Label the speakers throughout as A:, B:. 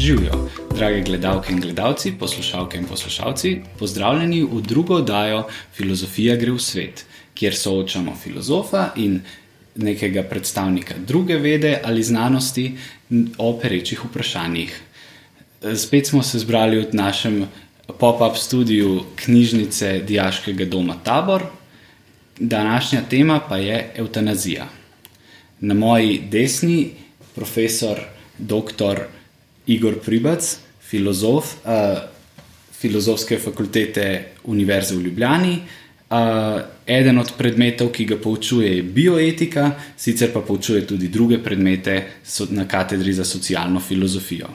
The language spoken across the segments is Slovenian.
A: Živijo, drage gledalke in gledalci, poslušalke in poslušalci, pozdravljeni v drugo oddajo Filozofija gre v svet, kjer soočamo filozofa in nekega predstavnika druge vede ali znanosti o perečih vprašanjih. Spet smo se zbrali v našem pop-up studiu knjižnice Dijaškega doma Tabor, današnja tema pa je eutanazija. Na moji desni profesor dr. Igor Pribac, filozof uh, Filozofske fakultete Univerze v Ljubljani. Uh, eden od predmetov, ki ga poučuje, je bioetika, sicer pa poučuje tudi druge predmete na katedri za socialno filozofijo.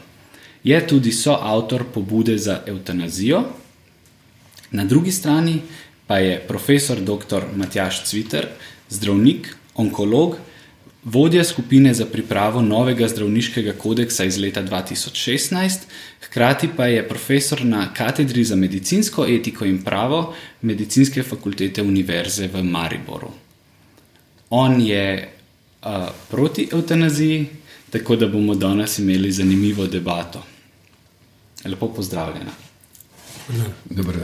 A: Je tudi soavtor pobude za eutanazijo. Na drugi strani pa je profesor dr. Matjaš Cviter, zdravnik, onkolog, vodja skupine za pripravo novega zdravniškega kodeksa iz leta 2016, hkrati pa je profesor na katedri za medicinsko etiko in pravo medicinske fakultete Univerze v Mariboru. On je uh, proti eutanaziji, tako da bomo danes imeli zanimivo debato. Lepo pozdravljena.
B: Dobro.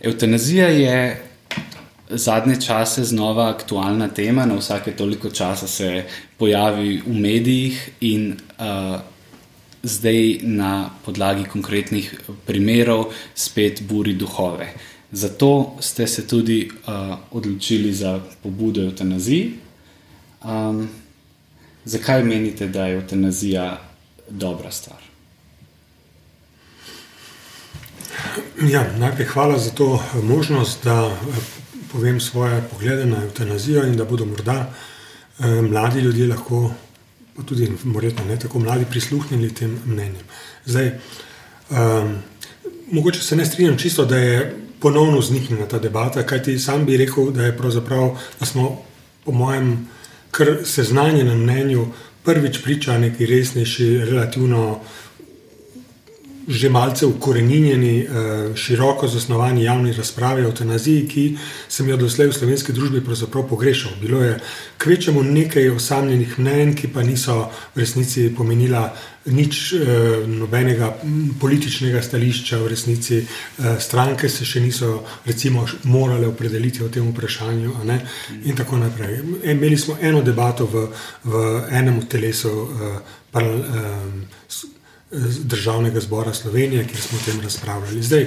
A: Eutanazija je zadnje čase znova aktualna tema, na vsake toliko časa se pojavi v medijih in uh, zdaj na podlagi konkretnih primerov spet buri duhove. Zato ste se tudi uh, odločili za pobudo eutanaziji. Um, zakaj menite, da je eutanazija dobra stvar?
C: Ja, najprej hvala za to možnost, da povem svoje poglede na eutanazijo in da bodo morda eh, mladi ljudje lahko, pa tudi morda ne tako mladi, prisluhnili tem mnenjem. Zdaj, eh, mogoče se ne strinjam čisto, da je ponovno vzniknila ta debata, kajti sam bi rekel, da, je da smo, po mojem, kar seznanjenem mnenju, prvič priča neki resnejši, relativno že malce ukorenjeni, eh, široko zasnovani javni razpravi o eutanaziji, ki sem jo doslej v slovenski družbi pravzaprav pogrešal. Bilo je kvečemu nekaj osamljenih mnen, ki pa niso v resnici pomenila nič eh, nobenega političnega stališča, v resnici eh, stranke se še niso recimo morale opredeliti o tem vprašanju in tako naprej. Imeli smo eno debato v, v enem telesu. Par, državnega zbora Slovenije, kjer smo o tem razpravljali. Zdaj,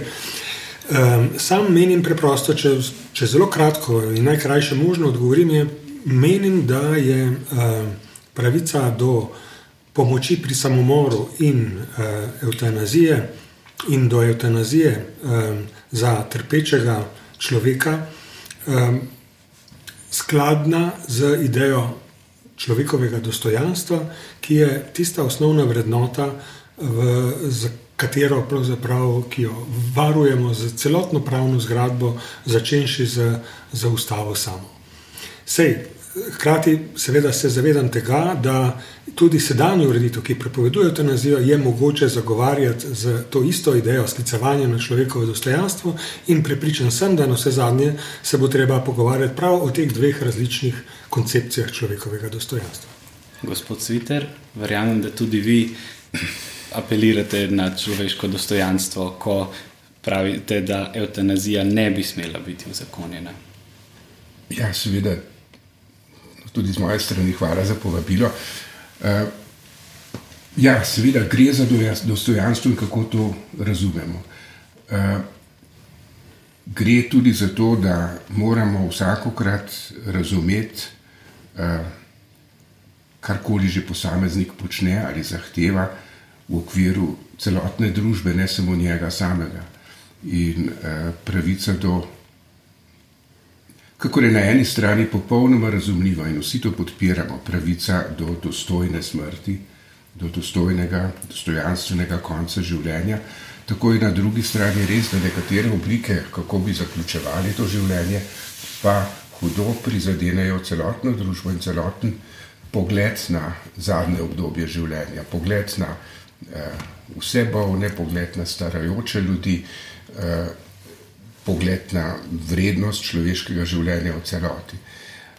C: um, sam menim preprosto, če, če zelo kratko in najkrajše možno odgovorim, je, menim, da je um, pravica do pomoči pri samomoru in uh, eutanazije in do eutanazije um, za trpečega človeka um, skladna z idejo človekovega dostojanstva, ki je tista osnovna vrednota, v, za katero pravzaprav, varujemo z celotno pravno zgradbo, začenši z, z ustavo samo. Sej, hkrati seveda se zavedam tega, da tudi sedanjo ureditev, ki prepoveduje eutanazijo, je mogoče zagovarjati z to isto idejo sklicevanja na človekovo dostojanstvo in prepričan sem, da na vse zadnje se bo treba pogovarjati prav o teh dveh različnih koncepcijah človekovega dostojanstva.
A: Gospod Sviter, verjamem, da tudi vi apelirate na človeško dostojanstvo, ko pravite, da eutanazija ne bi smela biti uzakonjena?
B: Ja, seveda, tudi z moje strani hvala za povabilo. Uh, ja, seveda gre za dostojanstvo in kako to razumemo. Uh, gre tudi za to, da moramo vsakokrat razumeti, uh, karkoli že posameznik počne ali zahteva, v okviru celotne družbe, ne samo njega samega. In eh, pravica do, kako je na eni strani popolnoma razumljiva in vsi to podpiramo, pravica do dostojne smrti, do dostojnega, dostojanstvenega konca življenja. Tako je na drugi strani res, da nekatere oblike, kako bi zaključevali to življenje, pa hudo prizadenejo celotno družbo in celoten pogled na zadnje obdobje življenja, pogled na vse bolne, pogled na starajoče ljudi, eh, pogled na vrednost človeškega življenja v celoti.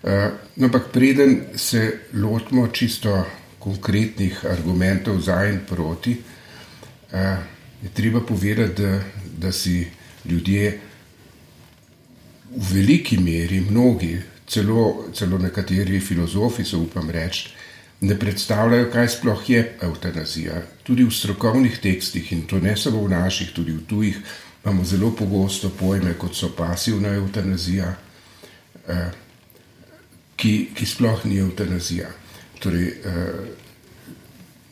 B: Eh, no, ampak preden se lotimo čisto konkretnih argumentov za in proti, je treba povedati, da, da si ljudje v veliki meri, mnogi, celo, celo nekateri filozofi, so upam reči, ne predstavljajo, kaj sploh je eutanazija. Tudi v strokovnih tekstih, in to ne samo v naših, tudi v tujih, imamo zelo pogosto pojme, kot so pasivna eutanazija, eh, ki, ki sploh ni eutanazija. Torej, eh,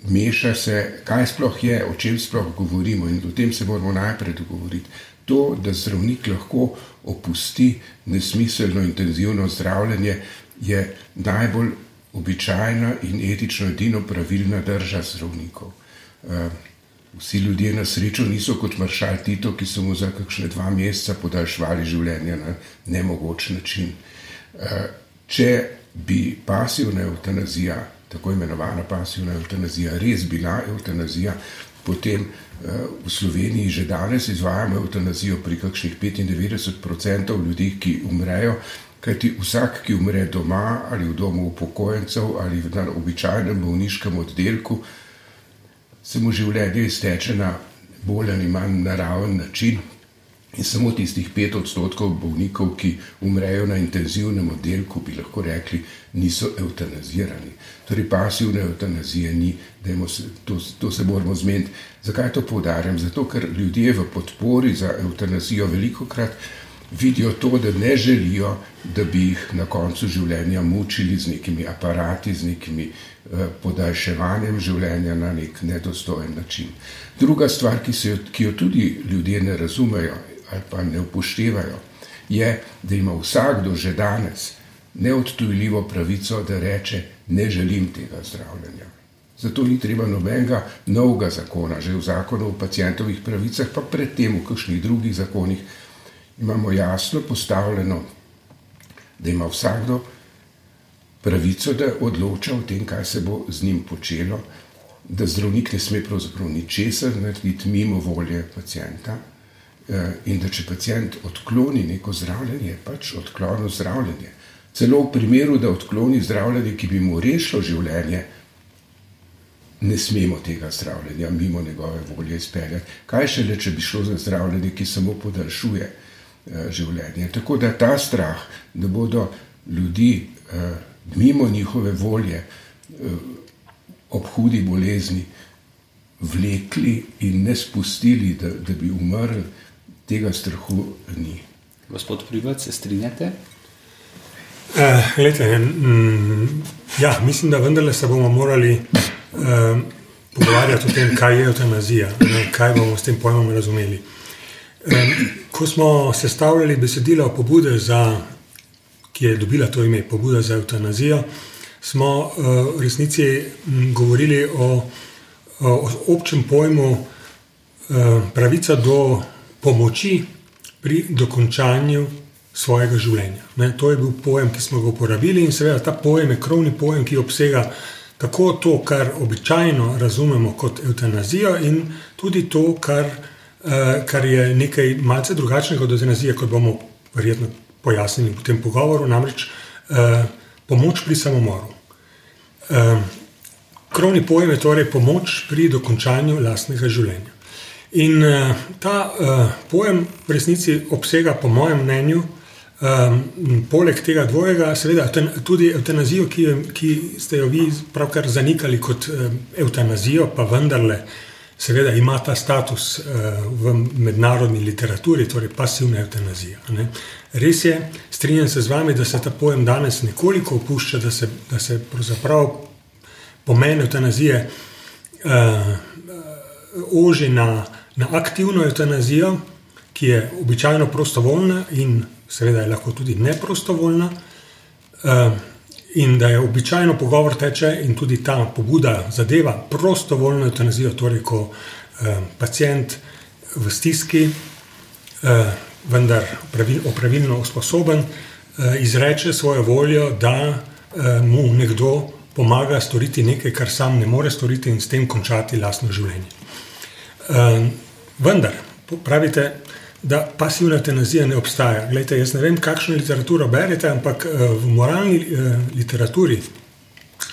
B: meša se, kaj sploh je, o čem sploh govorimo in o tem se moramo najprej dogovoriti. To, da zdravnik lahko opusti nesmiselno intenzivno zdravljenje, je najbolj običajna in etično edino pravilna drža zdravnikov. Eh, vsi ljudje na srečo niso kot maršal Tito, ki so mu za kakšne dva meseca podaljšvali življenje na nemogoč način. Eh, če bi pasivna eutanazija tako imenovana pasivna eutanazija res bila eutanazija, potem uh, v Sloveniji že danes izvajamo eutanazijo pri kakšnih 95% ljudi, ki umrejo. Kajti vsak, ki umre doma ali v domu upokojencev ali na običajnem bolniškem oddelku, se mu življenje izteče na bolj ali manj naraven način, In samo tistih pet odstotkov bolnikov, ki umrejo na intenzivnem oddelku, bi lahko rekli, niso eutanazirani. Torej, pasivne eutanazije ni, se, to, to se moramo zmeniti. Zakaj to poudarjam? Zato, ker ljudje v podpori za eutanazijo veliko krat vidijo to, da ne želijo, da bi jih na koncu življenja mučili z nekimi aparati, z nekimi eh, podaljševanjem življenja na nek nedostojen način. Druga stvar, ki, se, ki jo tudi ljudje ne razumejo, ali pa ne upoštevajo, je, da ima vsakdo že danes neodtujljivo pravico, da reče: Ne želim tega zdravljenja. Zato ni treba nobenega novega zakona, že v zakonu o pacijentovih pravicah, pa predtem v kakšnih drugih zakonih imamo jasno postavljeno, da ima vsakdo pravico, da odloča o tem, kaj se bo z njim počelo, da zdravnik ne sme pravzaprav ničesar narediti mimo volje pacijenta. Eh, in da če pacijent odkloni neko zdravljenje, je pač odklonil zdravljenje. Celo v primeru, da odkloni zdravljenje, ki bi mu rešilo življenje, ne smemo tega zdravljenja mimo njegove volje izpeljati. Kaj šele, če bi šlo za zdravljenje, ki samo podaljšuje življenje. Tako da ta strah, da bodo ljudi eh, mimo njihove volje ob hudi bolezni vlekli in ne spustili, da, da bi umrli, tega strahu ni.
A: Gospod Privat, se strinjate?
C: Uh, glede, mm, ja, mislim, da vendarle se bomo morali uh, pogovarjati o tem, kaj je eutanazija, ne, kaj bomo s tem pojmom razumeli. Ko smo sestavljali besedilo pobude, za, ki je dobila to ime, pobuda za eutanazijo, smo uh, v resnici govorili o, o občem pojmu uh, pravica do pomoči pri dokončanju svojega življenja. Ne, to je bil pojem, ki smo ga uporabili in seveda ta pojem je krovni pojem, ki obsega tako to, kar običajno razumemo kot eutanazijo, in tudi to, kar, kar je nekaj malce drugačnega od eutanazije, kot bomo verjetno pojasnili v tem pogovoru, namreč uh, pomoč pri samomoru. Uh, krovni pojem je torej pomoč pri dokončanju lastnega življenja. In uh, ta uh, pojem v resnici obsega, po mojem mnenju, um, poleg tega dvojega, seveda tudi eutanazijo, ki, ki ste jo vi pravkar zanikali kot uh, eutanazijo, pa vendarle, seveda ima ta status uh, v mednarodni literaturi, torej pasivna eutanazija. Res je, strinjam se z vami, da se ta pojem danes nekoliko opušča, da se, da se pravzaprav pomen eutanazije uh, oži na na aktivno eutanazijo, ki je običajno prostovoljna in seveda je lahko tudi neprostovoljna, eh, in da je običajno pogovor teče in tudi ta pobuda zadeva prostovoljno eutanazijo, torej ko eh, pacijent v stiski, eh, vendar opravilno usposoben, izreče svojo voljo, da mu nekdo pomaga storiti nekaj, kar sam ne more storiti in s tem končati lastno življenje. Vendar, pravite, da pasivna eutanazija ne obstaja. Glejte, jaz ne vem, kakšno literaturo berete, ampak eh, v moralni eh, literaturi,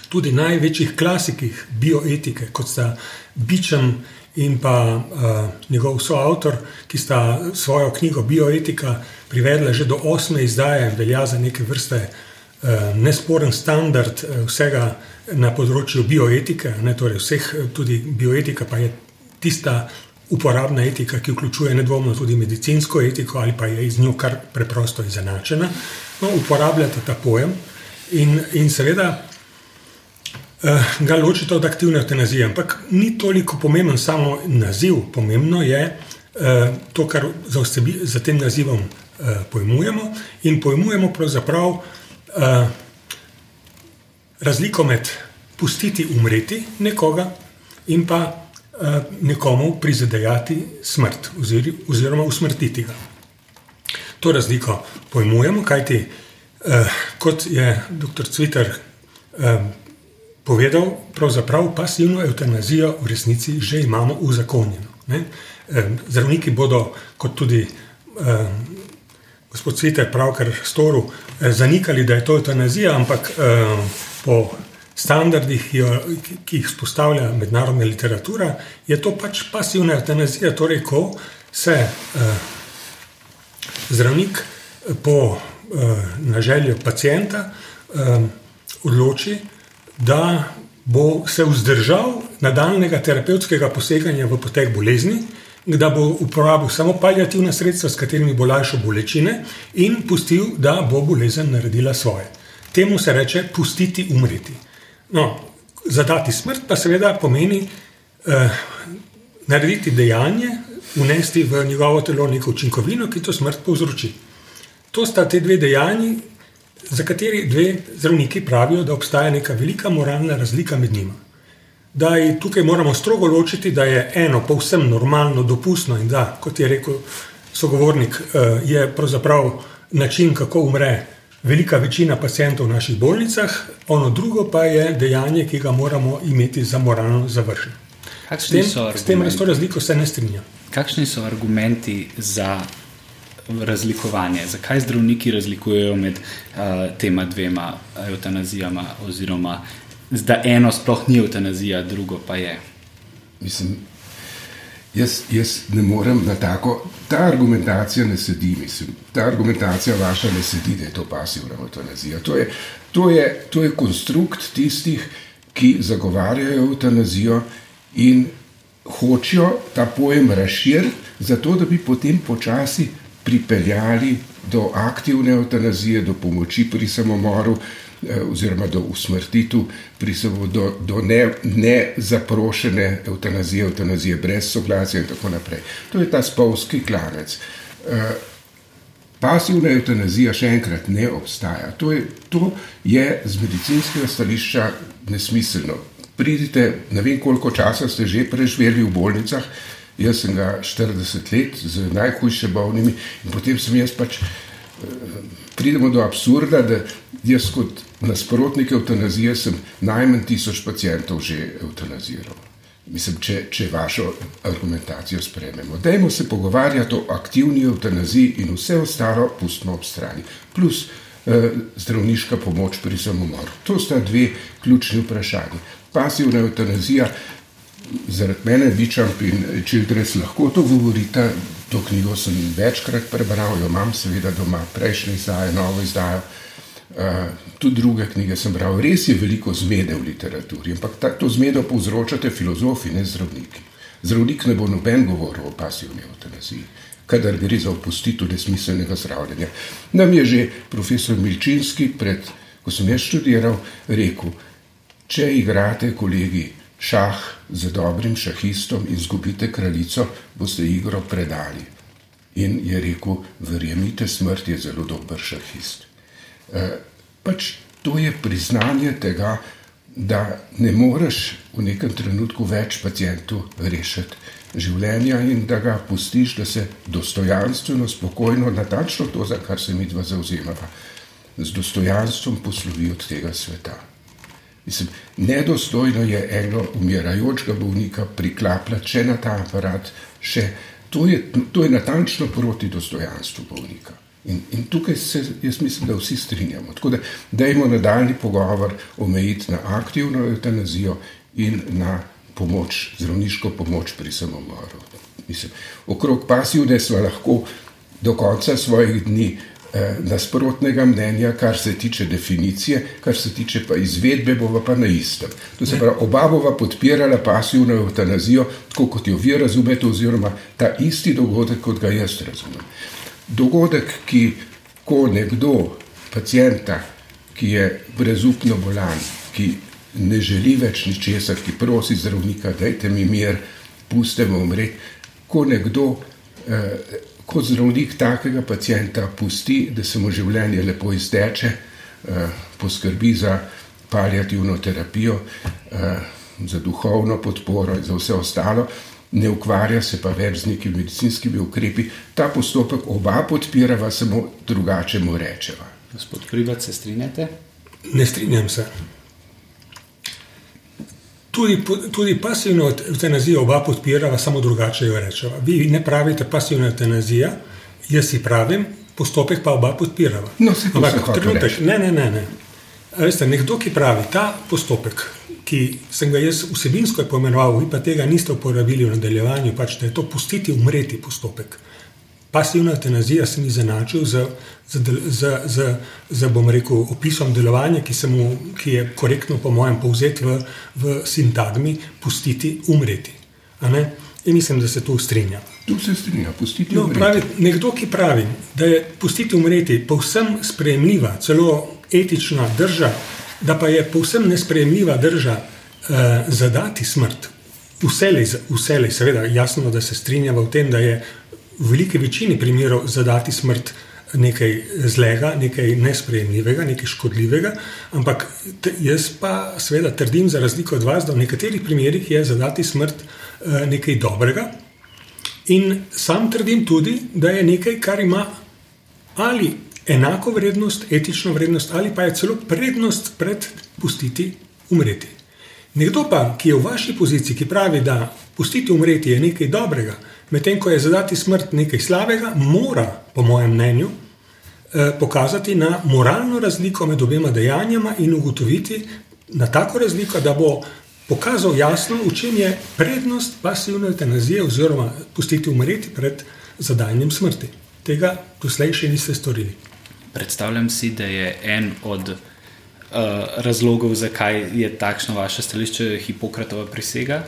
C: tudi največjih klasikih bioetike, kot sta Bičem in pa uh, njegov soavtor, ki sta svojo knjigo Bioetika privedla že do osme izdaje, velja za neke vrste uh, nesporen standard vsega na področju bioetike, ne, torej vseh, tudi bioetika pa je tista uporabna etika, ki vključuje nedvomno tudi medicinsko etiko ali pa je iz njo kar preprosto izenačena. No, uporabljate ta pojem in, in seveda uh, ga ločite od aktivne eutanazije. Ampak ni toliko pomemben samo naziv, pomembno je uh, to, kar za, osebi, za tem nazivom uh, pojmujemo. In pojmujemo pravzaprav uh, razliko med pustiti umreti nekoga in pa nekomu prizadejati smrt oziroma usmrtiti ga. To razliko pojmujemo, kajti uh, kot je dr. Cviter uh, povedal, pravzaprav pasivno eutanazijo v resnici že imamo uzakonjeno. Zdravniki bodo, kot tudi eh, gospod Cviter pravkar storil, eh, zanikali, da je to eutanazija, ampak eh, po standardih, ki, jo, ki jih spostavlja mednarodna literatura, je to pač pasivna eutanazija, torej ko se eh, zdravnik po eh, naželju pacijenta eh, odloči, da bo se vzdržal nadaljnega terapevtskega poseganja v potek bolezni, da bo uporabil samo palijativna sredstva, s katerimi bo lajšal bolečine, in pustil, da bo bolezen naredila svoje. Temu se reče pustiti umreti. No, zadati smrt pa seveda pomeni eh, narediti dejanje, unesti v njegovo telo neko učinkovino, ki to smrt povzroči. To sta te dve dejanji, za kateri dve zdravniki pravijo, da obstaja neka velika moralna razlika med njima. Da je tukaj moramo strogo ločiti, da je eno povsem normalno, dopustno in da, kot je rekel sogovornik, eh, je pravzaprav način, kako umre velika večina pacijentov v naših bolnicah, ono drugo pa je dejanje, ki ga moramo imeti za moralno završeno. S tem, s tem razliko se ne strinjam.
A: Kakšni so argumenti za razlikovanje, zakaj zdravniki razlikujejo med uh, tema dvema eutanazijama, oziroma da eno sploh ni eutanazija, drugo pa je.
B: Mislim, jaz, jaz ne morem na tako. Ta argumentacija ne sedi, mislim, ta argumentacija vaša ne sedi, da je to pasivna eutanazija. To je, to je, to je konstrukt tistih, ki zagovarjajo eutanazijo in hočejo ta pojem razširiti, zato da bi potem počasi pripeljali do aktivne eutanazije, do pomoči pri samomoru oziroma do usmrtitev, do, do nezaprošene ne eutanazije, eutanazije brez soglasja in tako naprej. To je ta spolski klanec. Eh, pasivna eutanazija še enkrat ne obstaja. To je, to je z medicinskega stališča nesmiselno. Pridite, ne vem koliko časa ste že preživeli v bolnicah, Jaz sem ga 40 let z najhujše bolnimi in potem sem jaz pač. Eh, pridemo do absurda, da jaz kot nasprotnik eutanazije sem najmanj tisoč pacijentov že eutanaziral. Mislim, če, če vašo argumentacijo sprememo. Dajmo se pogovarjati o aktivni eutanaziji in vse ostalo pustimo ob strani. Plus eh, zdravniška pomoč pri samomoru. To sta dve ključni vprašanji. Pasivna eutanazija zaradi mene, Vičamp in Childress lahko to govorite. To knjigo sem večkrat prebral, jo imam seveda doma, prejšnji izdajo, novo izdajo. Uh, tudi druge knjige sem bral. Res je veliko zmede v literaturi, ampak ta, to zmedo povzročate filozofi, ne zdravniki. Zdravnik ne bo noben govoril o pasivni eutanaziji, kadar gre za opustitev nesmiselnega zdravljenja. Nam je že profesor Milčinski, pred, ko sem jaz študiral, rekel: Če igrate, kolegi, šah z dobrim šahistom in zgubite kraljico, boste igro predali. In je rekel: Verjemite, smrt je zelo dober šahist. E, pač to je priznanje tega, da ne moreš v nekem trenutku več pacijentu rešiti življenja in da ga pustiš, da se dostojanstveno, spokojno, natančno to, za kar se mi dva zauzemava, z dostojanstvom poslovi od tega sveta. Mislim, nedostojno je eno umirajočega bolnika priklapljati še na ta aparat. Še, to, je, to je natančno proti dostojanstvu bolnika. In, in tukaj se jaz mislim, da vsi strinjamo. Tako da dajmo nadaljni pogovor omejiti na aktivno eutanazijo in na pomoč, zdravniško pomoč pri samomoru. Mislim, okrog pasivne smo lahko do konca svojih dni eh, nasprotnega mnenja, kar se tiče definicije, kar se tiče pa izvedbe, bova pa na istem. To se pravi, oba bova podpirala pasivno eutanazijo, tako kot jo vi razumete, oziroma ta isti dogodek, kot ga jaz razumem. Dogodek, ki ko nekdo, pacijenta, ki je brezupno bolan, ki ne želi več ničesar, ki prosi zdravnika, dajte mi mir, pustite me umreti, ko nekdo. Eh, kot zdravnik takega pacijenta pusti, da se mu življenje lepo izteče, eh, poskrbi za palijativno terapijo, eh, za duhovno podporo in za vse ostalo, ne ukvarja se pa več z nekimi medicinskimi ukrepi. Ta postopek oba podpirava, samo drugače mu rečeva.
A: Gospod Privat, se strinjate?
C: Ne strinjam se. Tudi, tudi pasivno eutanazijo oba podpirava, samo drugače jo rečeva. Vi ne pravite pasivna eutanazija, jaz si pravim, postopek pa oba podpirava.
B: No, se Ampak trenutek,
C: ne, ne, ne. ne. Veste, nekdo, ki pravi ta postopek, ki sem ga jaz vsebinsko pomenoval, vi pa tega niste uporabili v nadaljevanju, pač da je to pustiti umreti postopek. Pasivna eutanazija se mi zanačil z, z, z, z, z bom rekel, opisom delovanja, ki, mu, ki je korektno, po mojem, povzet v, v sintagmi: pustiti umreti. In mislim, da se tu strinja.
B: Tu se strinja, pustiti
C: no, umreti. Pravi, nekdo, ki pravi, da je pustiti umreti povsem sprejemljiva, celo etična drža, da pa je povsem nesprejemljiva drža eh, zadati smrt. Vselej, vselej, seveda, jasno, da se strinjava v tem, da je v veliki večini primerov zadati smrt nekaj zlega, nekaj nesprejemljivega, nekaj škodljivega, ampak jaz pa seveda trdim, za razliko od vas, da v nekaterih primerih je zadati smrt eh, nekaj dobrega. In sam trdim tudi, da je nekaj, kar ima ali enako vrednost, etično vrednost, ali pa je celo prednost pred pustiti umreti. Nekdo pa, ki je v vaši poziciji, ki pravi, da pustiti umreti je nekaj dobrega, Medtem ko je zadati smrt nekaj slabega, mora, po mojem mnenju, eh, pokazati na moralno razliko med obema dejanjama in ugotoviti na tako razliko, da bo pokazal jasno, v čem je prednost pasivne eutanazije, oziroma pustiti umreti pred zadajanjem smrti. Tega doslej še niste storili.
A: Predstavljam si, da je en od uh, razlogov, zakaj je takšno vaše stališče, Hipokratova prisega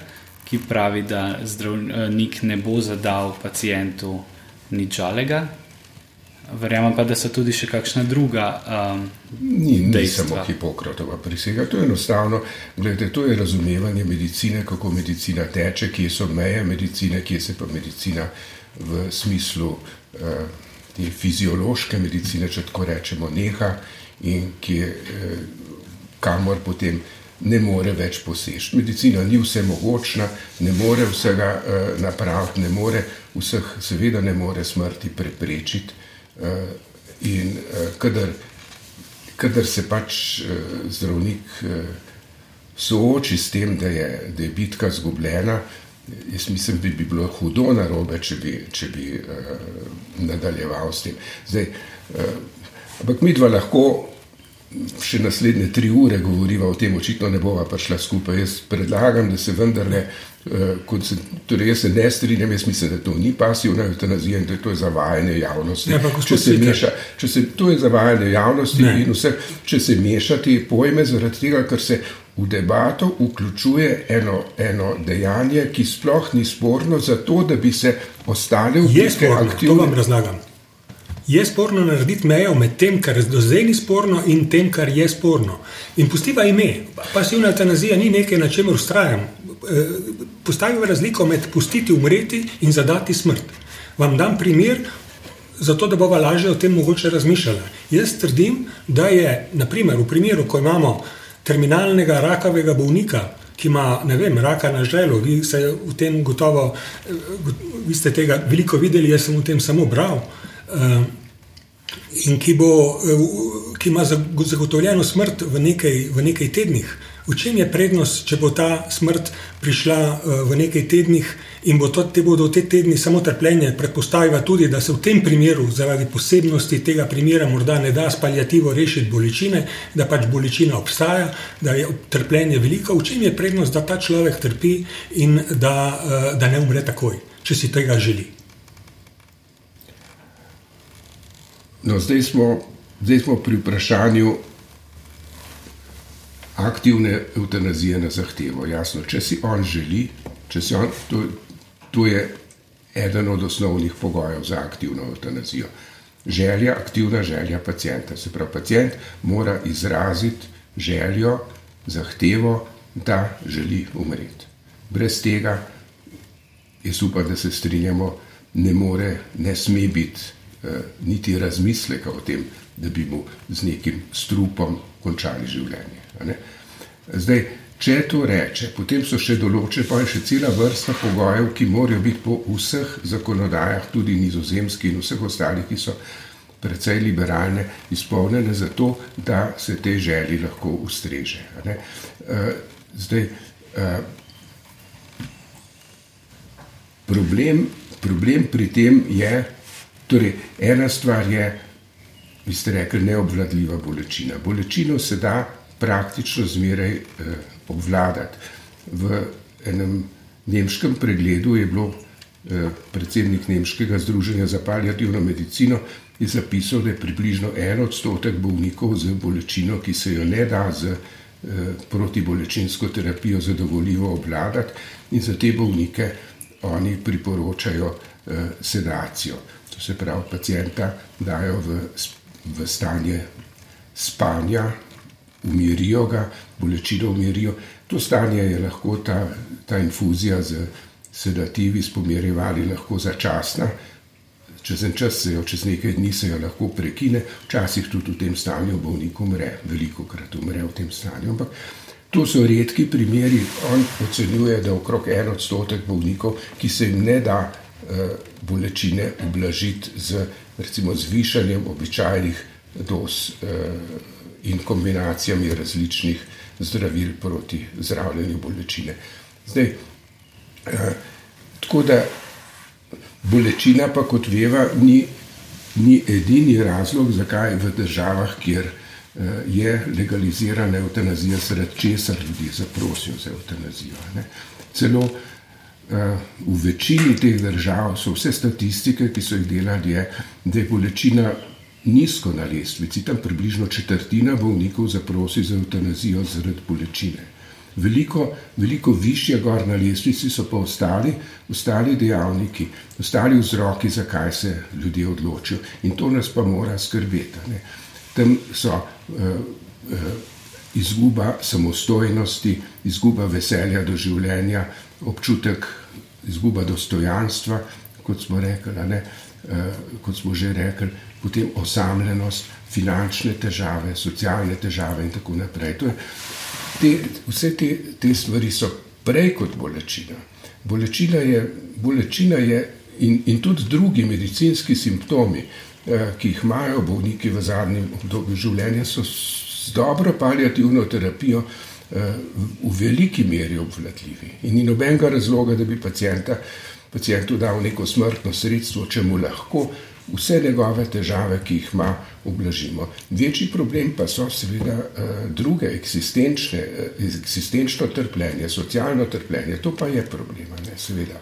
A: ki pravi, da zdravnik ne bo zadal pacijentu nič žalega. Verjamem pa, da so tudi še kakšna druga. Um,
B: ni ni samo Hipokratova prisega, to je enostavno. Gledajte, to je razumevanje medicine, kako medicina teče, kje so meje medicine, kje se pa medicina v smislu uh, te fiziološke medicine, če tako rečemo, neha in kje, uh, kamor potem ne more več poseči. Medicina ni vse mogočna, ne more vsega uh, napraviti, ne more vseh, seveda, ne more smrti preprečiti. Uh, in kadar, kadar se pač zdravnik sooči s tem, da je, da je bitka izgubljena, jaz mislim, da bi bilo hudo narobe, če bi, če bi uh, nadaljeval s tem. Zdaj, uh, ampak mi dva lahko še naslednje tri ure govoriva o tem, očitno ne bova prišla skupaj. Jaz predlagam, da se vendarle, uh, se, torej jaz se ne strinjam, jaz mislim, da to ni pasivna eutanazija in da to je zavajanje javnosti.
C: Ne, če se meša,
B: če se, to je zavajanje javnosti ne. in vse, če se mešati pojme zaradi tega, ker se v debato vključuje eno, eno dejanje, ki sploh ni sporno, zato da bi se ostale v
C: bistvu aktivne. To vam razlagam je sporno narediti mejo med tem, kar do zdaj ni sporno, in tem, kar je sporno. In pustiva ime. Pasivna eutanazija ni nekaj, na čemer ustrajam. Eh, postavim razliko med pustiti umreti in zadati smrt. Vam dam primer, zato da bova lažje o tem mogoče razmišljala. Jaz trdim, da je naprimer, v primeru, ko imamo terminalnega rakavega bolnika, ki ima vem, raka na želu, vi ste v tem gotovo, eh, vi ste tega veliko videli, jaz sem v tem samo bral. Eh, in ki, bo, eh, ki ima zagotovljeno smrt v nekaj, v nekaj tednih, V čem je prednost, če bo ta smrt prišla uh, v nekaj tednih in bo to, te bodo te tedni samo trpljenje, predpostavlja tudi, da se v tem primeru, zaradi posebnosti tega primera, morda ne da s palijativo rešiti bolečine, da pač bolečina obstaja, da je trpljenje veliko. V čem je prednost, da ta človek trpi in da, uh, da ne umre takoj, če si tega želi?
B: No, zdaj, smo, zdaj smo pri vprašanju aktivne eutanazije na zahtevo. Jasno, če si on želi, če si on, to, to je eden od osnovnih pogojev za aktivno eutanazijo. Želja, aktivna želja pacijenta. Se pravi, pacijent mora izraziti željo, zahtevo, da želi umreti. Brez tega, jaz upam, da se strinjamo, ne more, ne sme biti eh, niti razmisleka o tem, da bi mu z nekim strupom končali življenje. Zdaj, če to reče, potem so še določene, pa je še cela vrsta pogojev, ki morajo biti po vseh zakonodajah, tudi nizozemski in vseh ostalih, ki so precej liberalne, izpolnjene za to, da se te želji lahko ustreže. Eh, zdaj, eh, problem, problem pri tem je, torej ena stvar je, vi ste rekli, neobvladljiva bolečina. Bolečino se da praktično zmeraj eh, obvladati. V enem nemškem pregledu je bilo eh, predsednik Nemškega združenja za palijativno medicino zapisal, da je približno en odstotek bolnikov z bolečino, ki se jo ne da z eh, protibolečinsko terapijo zadovoljivo obvladati in za te bolnike oni priporočajo eh, sedacijo. To se pravi, pacijenta dajo v, v stanje spanja, umirijo ga, bolečino umirijo. To stanje je lahko ta, ta infuzija z sedativi, s pomirjevali, lahko začasna. Čez en čas se jo, čez nekaj dni se jo lahko prekine, včasih tudi v tem stanju bolnik umre, veliko krat umre v tem stanju. Ampak to so redki primeri. On ocenjuje, da okrog en odstotek bolnikov, ki se jim ne da uh, bolečine ublažiti z recimo zvišanjem običajnih dos. Uh, in kombinacijami različnih zdravil proti zdravljenju bolečine. Zdaj, eh, tako da bolečina, pa kot veva, ni, ni edini razlog, zakaj v državah, kjer eh, je legalizirana eutanazija, zaradi česar ljudi zaprosijo za eutanazijo. Ne. Celo eh, v večini teh držav so vse statistike, ki so jih delali, je, da je bolečina nizko na lestvici, tam približno četrtina bolnikov zaprosi za eutanazijo zaradi bolečine. Veliko, veliko više gor na lestvici so pa ostali, ostali dejavniki, ostali vzroki, zakaj se ljudje odločijo. In to nas pa mora skrbeti. Ne. Tam so uh, uh, izguba samostojnosti, izguba veselja do življenja, občutek izguba dostojanstva, kot smo rekli, uh, kot smo že rekli, potem osamljenost, finančne težave, socialne težave in tako naprej. Je, te, vse te, te stvari so prej kot bolečina. Bolečina je, bolečina je in, in tudi drugi medicinski simptomi, eh, ki jih imajo bolniki v zadnjem obdobju življenja, so z dobro palijativno terapijo eh, v veliki meri obvladljivi. In ni nobenega razloga, da bi pacijenta, pacijentu dal neko smrtno sredstvo, če mu lahko vse njegove težave, ki jih ima, ublažimo. Večji problem pa so seveda eh, druge, eksistenčne, eh, eksistenčno trpljenje, socialno trpljenje. To pa je problem, ne seveda.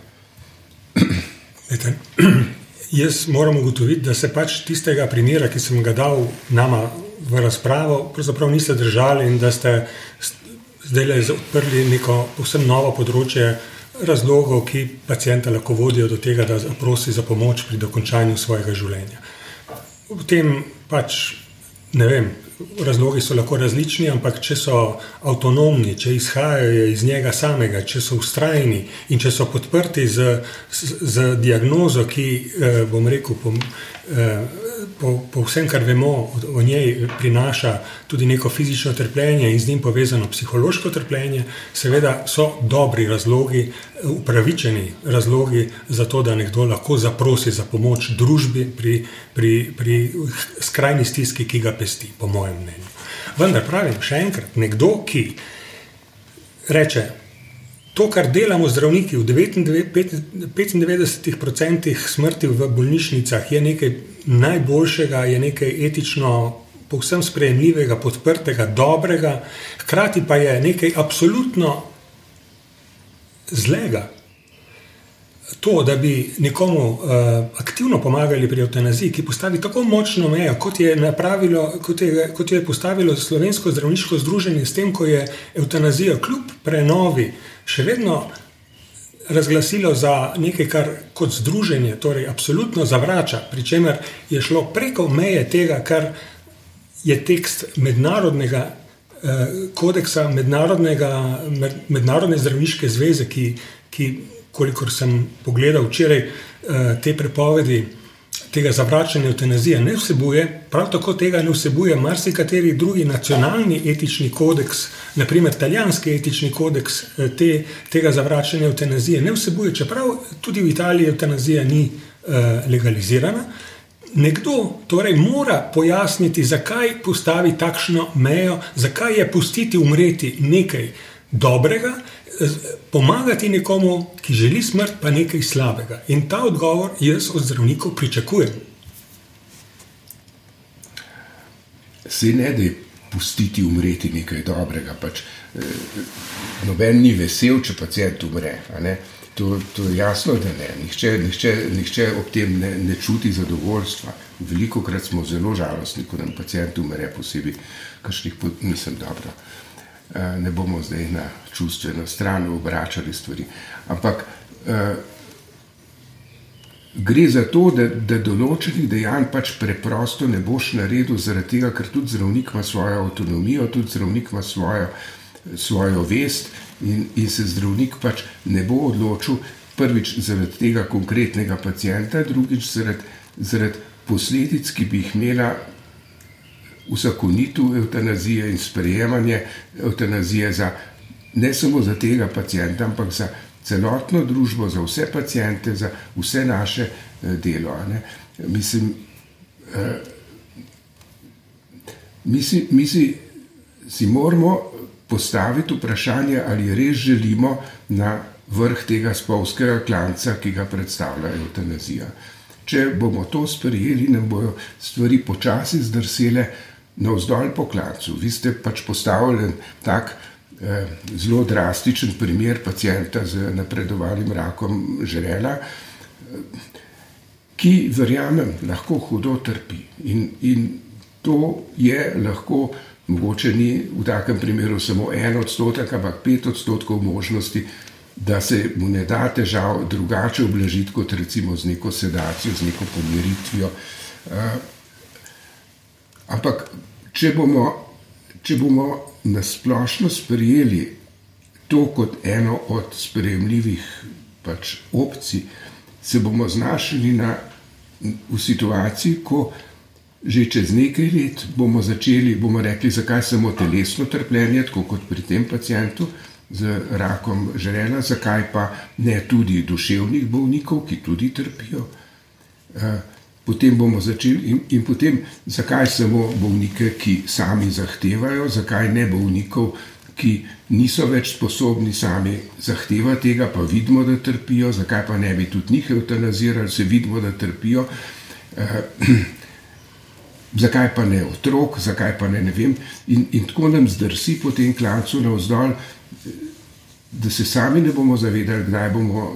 C: Lete, jaz moram ugotoviti, da se pač tistega primera, ki sem ga dal nama v razpravo, pravzaprav niste držali in da ste zdaj le odprli neko povsem novo področje razlogov, ki pacijenta lahko vodijo do tega, da prosi za pomoč pri dokončanju svojega življenja. V tem pač ne vem, razlogi so lahko različni, ampak če so avtonomni, če izhajajo iz njega samega, če so ustrajni in če so podprti z, z, z diagnozo, ki eh, bom rekel, pom, eh, po, po vsem, kar vemo o, o njej, prinaša tudi neko fizično trpljenje in z njim povezano psihološko trpljenje, seveda so dobri razlogi, upravičeni razlogi za to, da nekdo lahko zaprosi za pomoč družbi pri, pri, pri skrajni stiski, ki ga pesti, po mojem mnenju. Vendar pravim še enkrat, nekdo, ki reče, to, kar delamo zdravniki v 95% smrti v bolnišnicah, je nekaj najboljšega, je nekaj etično, povsem sprejemljivega, podprtega, dobrega, hkrati pa je nekaj absolutno zlega. To, da bi nekomu uh, aktivno pomagali pri eutanaziji, ki postavi tako močno mejo, kot je, kot, je, kot je postavilo Slovensko zdravniško združenje, s tem, ko je eutanazijo kljub prenovi še vedno razglasilo za nekaj, kar kot združenje, torej absolutno zavrača, pri čemer je šlo preko meje tega, kar je tekst mednarodnega eh, kodeksa, mednarodnega, med, mednarodne zdravniške zveze, ki, ki, kolikor sem pogledal včeraj, eh, te prepovedi tega zavračanja eutanazije ne vsebuje, prav tako tega ne vsebuje marsikateri drugi nacionalni etični kodeks, naprimer italijanski etični kodeks eh, te, tega zavračanja eutanazije ne vsebuje, čeprav tudi v Italiji eutanazija ni uh, legalizirana. Nekdo torej mora pojasniti, zakaj postavi takšno mejo, zakaj je pustiti umreti nekaj dobrega, pomagati nekomu, ki želi smrt, pa nekaj slabega. In ta odgovor jaz od zdravnikov pričakujem.
B: Se ne da pustiti umreti nekaj dobrega. Pač, eh, noben ni vesel, če pacijent umre. To, to je jasno, da ne. Nihče, nihče, nihče ob tem ne, ne čuti zadovoljstva. Veliko krat smo zelo žalostni, ko nam pacijent umre, posebej, kašnih pot, nisem dobro. Eh, ne bomo zdaj na čustveno stran obračali stvari. Ampak eh, gre za to, da, da določenih dejanj pač preprosto ne boš naredil, zaradi tega, ker tudi zdravnik ima svojo avtonomijo, tudi zdravnik ima svojo, svojo vest in, in se zdravnik pač ne bo odločil prvič zaradi tega konkretnega pacijenta, drugič zaradi, zaradi posledic, ki bi jih imela uzakonitev eutanazije in sprejemanje eutanazije za, ne samo za tega pacijenta, ampak za celotno družbo, za vse pacijente, za vse naše eh, delo. Mislim, eh, mi, si, mi si, si moramo postaviti vprašanje, ali res želimo na vrh tega spolskega klanca, ki ga predstavlja eutanazija. Če bomo to sprejeli, nam bodo stvari počasi zdrsele, navzdol po klancu. Vi ste pač postavili tak eh, zelo drastičen primer pacijenta z napredovanim rakom žrela, ki, verjamem, lahko hudo trpi. In, in to je lahko, mogoče ni v takem primeru samo en odstotek, ampak pet odstotkov možnosti. Da se mu ne da težav drugače oblažiti, kot recimo z neko sedacijo, z neko pomiritvijo. Uh, Ampak, če bomo, če bomo nasplošno sprejeli to kot eno od sprejemljivih pač, opcij, se bomo znašli na, v situaciji, ko že čez nekaj let bomo začeli, bomo rekli, zakaj samo telesno trpljenje, tako kot pri tem pacijentu z rakom žrela, zakaj pa ne tudi duševnih bolnikov, ki tudi trpijo. Uh, potem bomo začeli in, in potem, zakaj samo bolnike, ki sami zahtevajo, zakaj ne bolnikov, ki niso več sposobni sami zahtevati tega, pa vidimo, da trpijo, zakaj pa ne bi tudi njih eutanazirali, se vidimo, da trpijo. Uh, zakaj pa ne otrok, zakaj pa ne, ne vem. In, in tako nam zdrsi po tem klancu navzdol, da se sami ne bomo zavedali, kdaj bomo.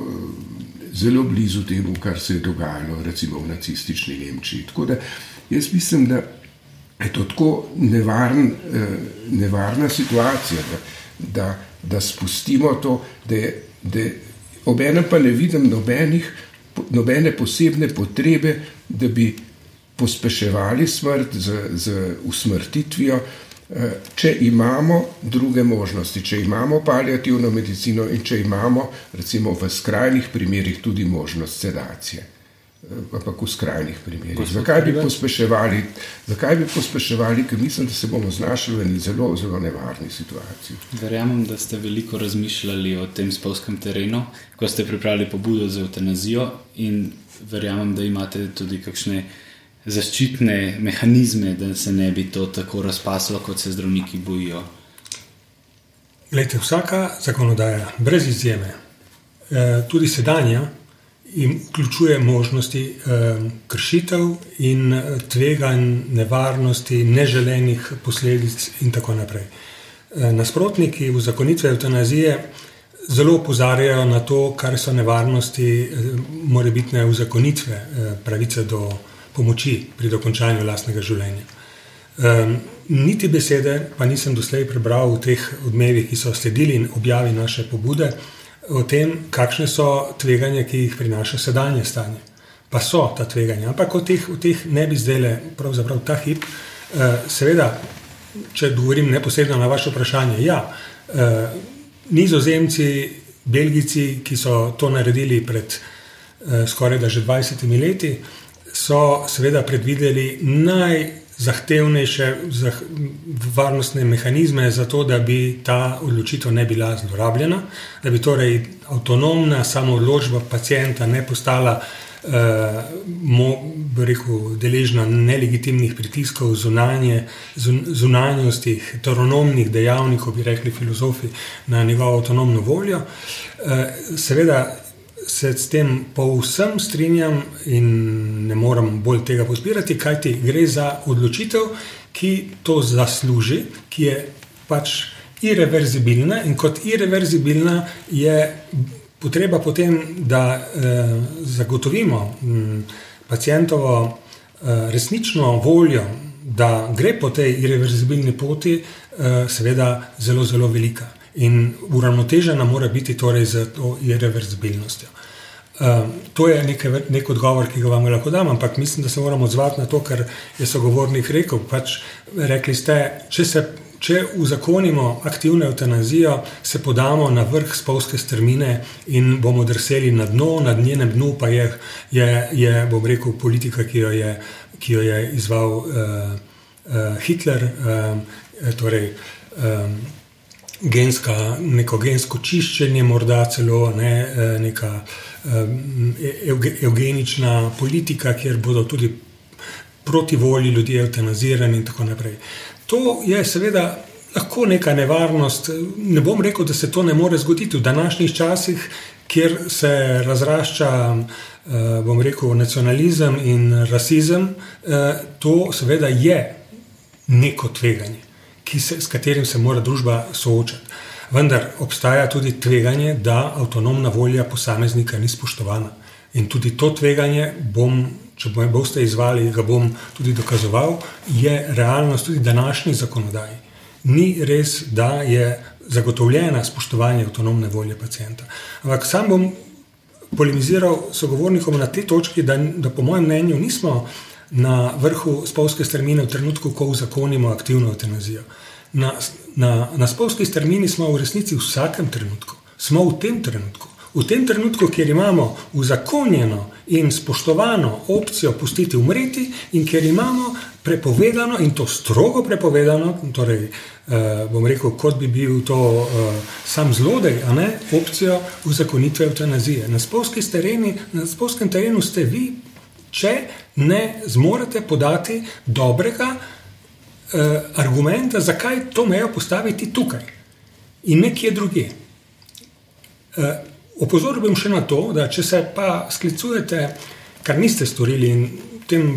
B: Zelo blizu temu, kar se je dogajalo recimo v nacistični Nemčiji. Tako da jaz mislim, da je to tako nevarn, eh, nevarna situacija, da, da, da spustimo to, da, da ob enem pa ne vidim nobenih, nobene posebne potrebe, da bi pospeševali smrt z, z usmrtitvijo. Eh, če imamo druge možnosti, če imamo palijativno medicino in če imamo, recimo, v skrajnih primerih tudi možnost sedacije. Eh, ampak v skrajnih primerih. Zakaj bi pospeševali, zakaj bi pospeševali, ker mislim, da se bomo znašli v eni zelo, zelo nevarni situaciji.
A: Verjamem, da ste veliko razmišljali o tem spolskem terenu, ko ste pripravili pobudo za eutanazijo, in verjamem, da imate tudi kakšne zaščitne mehanizme, da se ne bi to tako razpaslo, kot se zdravniki bojijo?
C: Lejte, vsaka zakonodaja, brez izjeme, eh, tudi sedanja, vključuje možnosti eh, kršitev in eh, tveganj, nevarnosti, neželenih posledic, in tako naprej. Nasprotniki v zakonitve eutanazije zelo opozarjajo na to, kar so nevarnosti, morebitne uzakonitve pravice do pomoči pri dokončanju lastnega življenja. Um, niti besede pa nisem doslej prebral v teh odmevih, ki so sledili in objavi naše pobude, o tem, kakšne so tveganja, ki jih prinaša sedanje stanje. Pa so ta tveganja, ampak o teh, o teh ne bi zdaj le, pravzaprav ta hip. Uh, seveda, če odgovorim neposredno na vaše vprašanje, ja, uh, nizozemci, belgijci, ki so to naredili pred uh, skoraj da že 20 leti, so seveda predvideli naj zahtevnejše zah varnostne mehanizme, zato da bi ta odločitev ne bila zlorabljena, da bi torej avtonomna samoodločba pacijenta ne postala uh, mo, rekel, deležna nelegitimnih pritiskov, zunanje, zun, zunanjosti, heteronomnih dejavnikov, bi rekli filozofi, na njegovo avtonomno voljo. Uh, seveda se s tem povsem strinjam in ne morem bolj tega podpirati, kajti gre za odločitev, ki to zasluži, ki je pač irreverzibilna in kot irreverzibilna je potreba potem, da eh, zagotovimo hm, pacijentovo eh, resnično voljo, da gre po tej irreverzibilni poti, eh, seveda zelo, zelo velika. In uravnotežena mora biti torej z to irreverzibilnostjo. Um, to je nekaj, nek odgovor, ki ga vam lahko dam, ampak mislim, da se moramo odzvati na to, kar je sogovornik rekel. Pač rekli ste, če, se, če uzakonimo aktivno eutanazijo, se podamo na vrh spolske strmine in bomo drseli na dno, na njenem dnu pa je, je, je bom rekel, politika, ki jo je, ki jo je izval uh, uh, Hitler. Uh, torej, um, genska, neko gensko čiščenje, morda celo ne, eh, neka eugenična politika, kjer bodo tudi proti volji ljudje eutanazirani in tako naprej. To je seveda lahko neka nevarnost. Ne bom rekel, da se to ne more zgoditi v današnjih časih, kjer se razrašča. Bom rekel, nacionalizem in rasizem, to seveda je neko tveganje se, s katerim se mora družba soočati. Vendar obstaja tudi tveganje, da avtonomna volja posameznika ni spoštovana. In tudi to tveganje bom, če me boste izvali, ga bom tudi dokazoval, je realnost tudi današnji zakonodaji. Ni res, da je zagotovljena spoštovanje avtonomne volje pacijenta. Ampak sam bom polemiziral sogovornikom na tej točki, da, da po mojem mnenju nismo na vrhu spolske strmine v trenutku, ko uzakonimo aktivno eutanazijo. Na, na, na spolski strmini smo v resnici v vsakem trenutku, smo v tem trenutku. V tem trenutku, kjer imamo uzakonjeno in spoštovano opcijo pustiti umreti, in kjer imamo prepovedano in to strogo prepovedano, torej eh, bom rekel, kot bi bil to eh, sam zlodej, a ne opcijo uzakonitve eutanazije. Na, tereni, na spolskem terenu ste vi če ne zmorete podati dobrega eh, argumenta, zakaj to mejo postaviti tukaj in nekje drugje. Eh, opozoril bom še na to, da če se pa sklicujete, kar niste storili in tem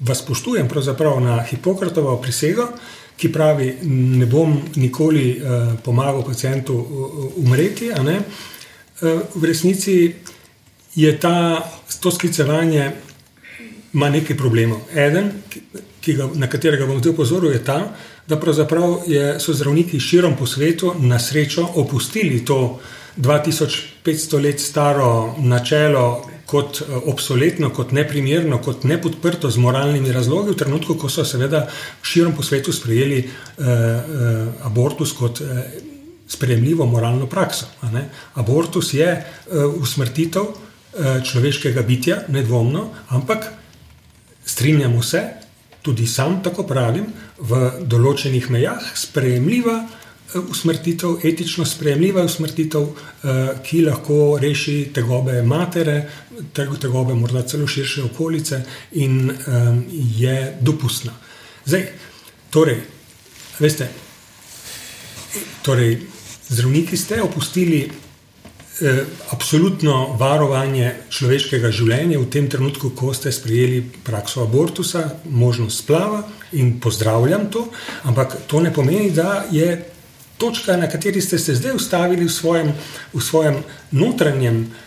C: vas spoštujem, pravzaprav na Hipokratovo prisego, ki pravi, ne bom nikoli eh, pomagal pacijentu uh, umreti, eh, v resnici je ta, to sklicevanje ima nekaj problemov. Eden, ga, na katerega bom zdaj opozoril, je ta, da je, so zdravniki širom po svetu na srečo opustili to 2500 let staro načelo kot eh, obsoletno, kot neprimerno, kot nepodprto z moralnimi razlogi, v trenutku, ko so seveda širom po svetu sprejeli eh, eh, abortus kot. Eh, Sprejemljivo moralno prakso. Abortus je uh, usmrtitev uh, človeškega bitja, nedvomno, ampak strinjamo se, tudi sam tako pravim, v določenih mejah sprejemljiva eh, usmrtitev, etično sprejemljiva usmrtitev, eh, ki lahko reši tegobe matere, tegobe morda celo širše okolice in je dopustna. Zdaj, torej, veste, torej, zdravniki ste opustili eh, absolutno varovanje človeškega življenja v tem trenutku, ko ste sprejeli prakso abortusa, možnost splava in pozdravljam to, ampak to ne pomeni, da je točka, na kateri ste se zdaj ustavili v svojem, v svojem notranjem eh,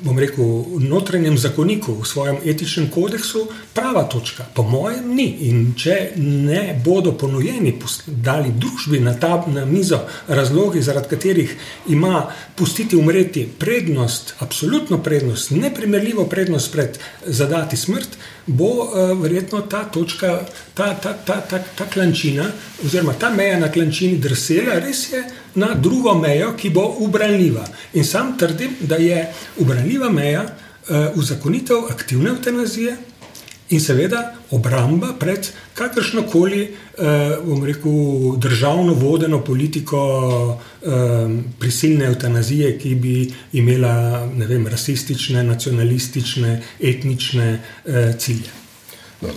C: bom rekel, notranjem zakoniku, v svojem etičnem kodeksu, prava točka. Po mojem, ni. In če ne bodo ponujeni, dali družbi na ta na mizo razlogi, zaradi katerih ima pustiti umreti prednost, absolutno prednost, neprimerljivo prednost pred zadati smrt, bo uh, verjetno ta točka, ta, ta, ta, ta, ta klančina, oziroma ta meja na klančini drsela, res je na drugo mejo, ki bo ubranljiva. In sam trdim, da je ubranljiva meja uh, uzakonitev aktivne eutanazije in seveda obramba pred kakršno koli, uh, bom rekel, državno vodeno politiko uh, prisilne eutanazije, ki bi imela vem, rasistične, nacionalistične, etnične uh, cilje.
B: No,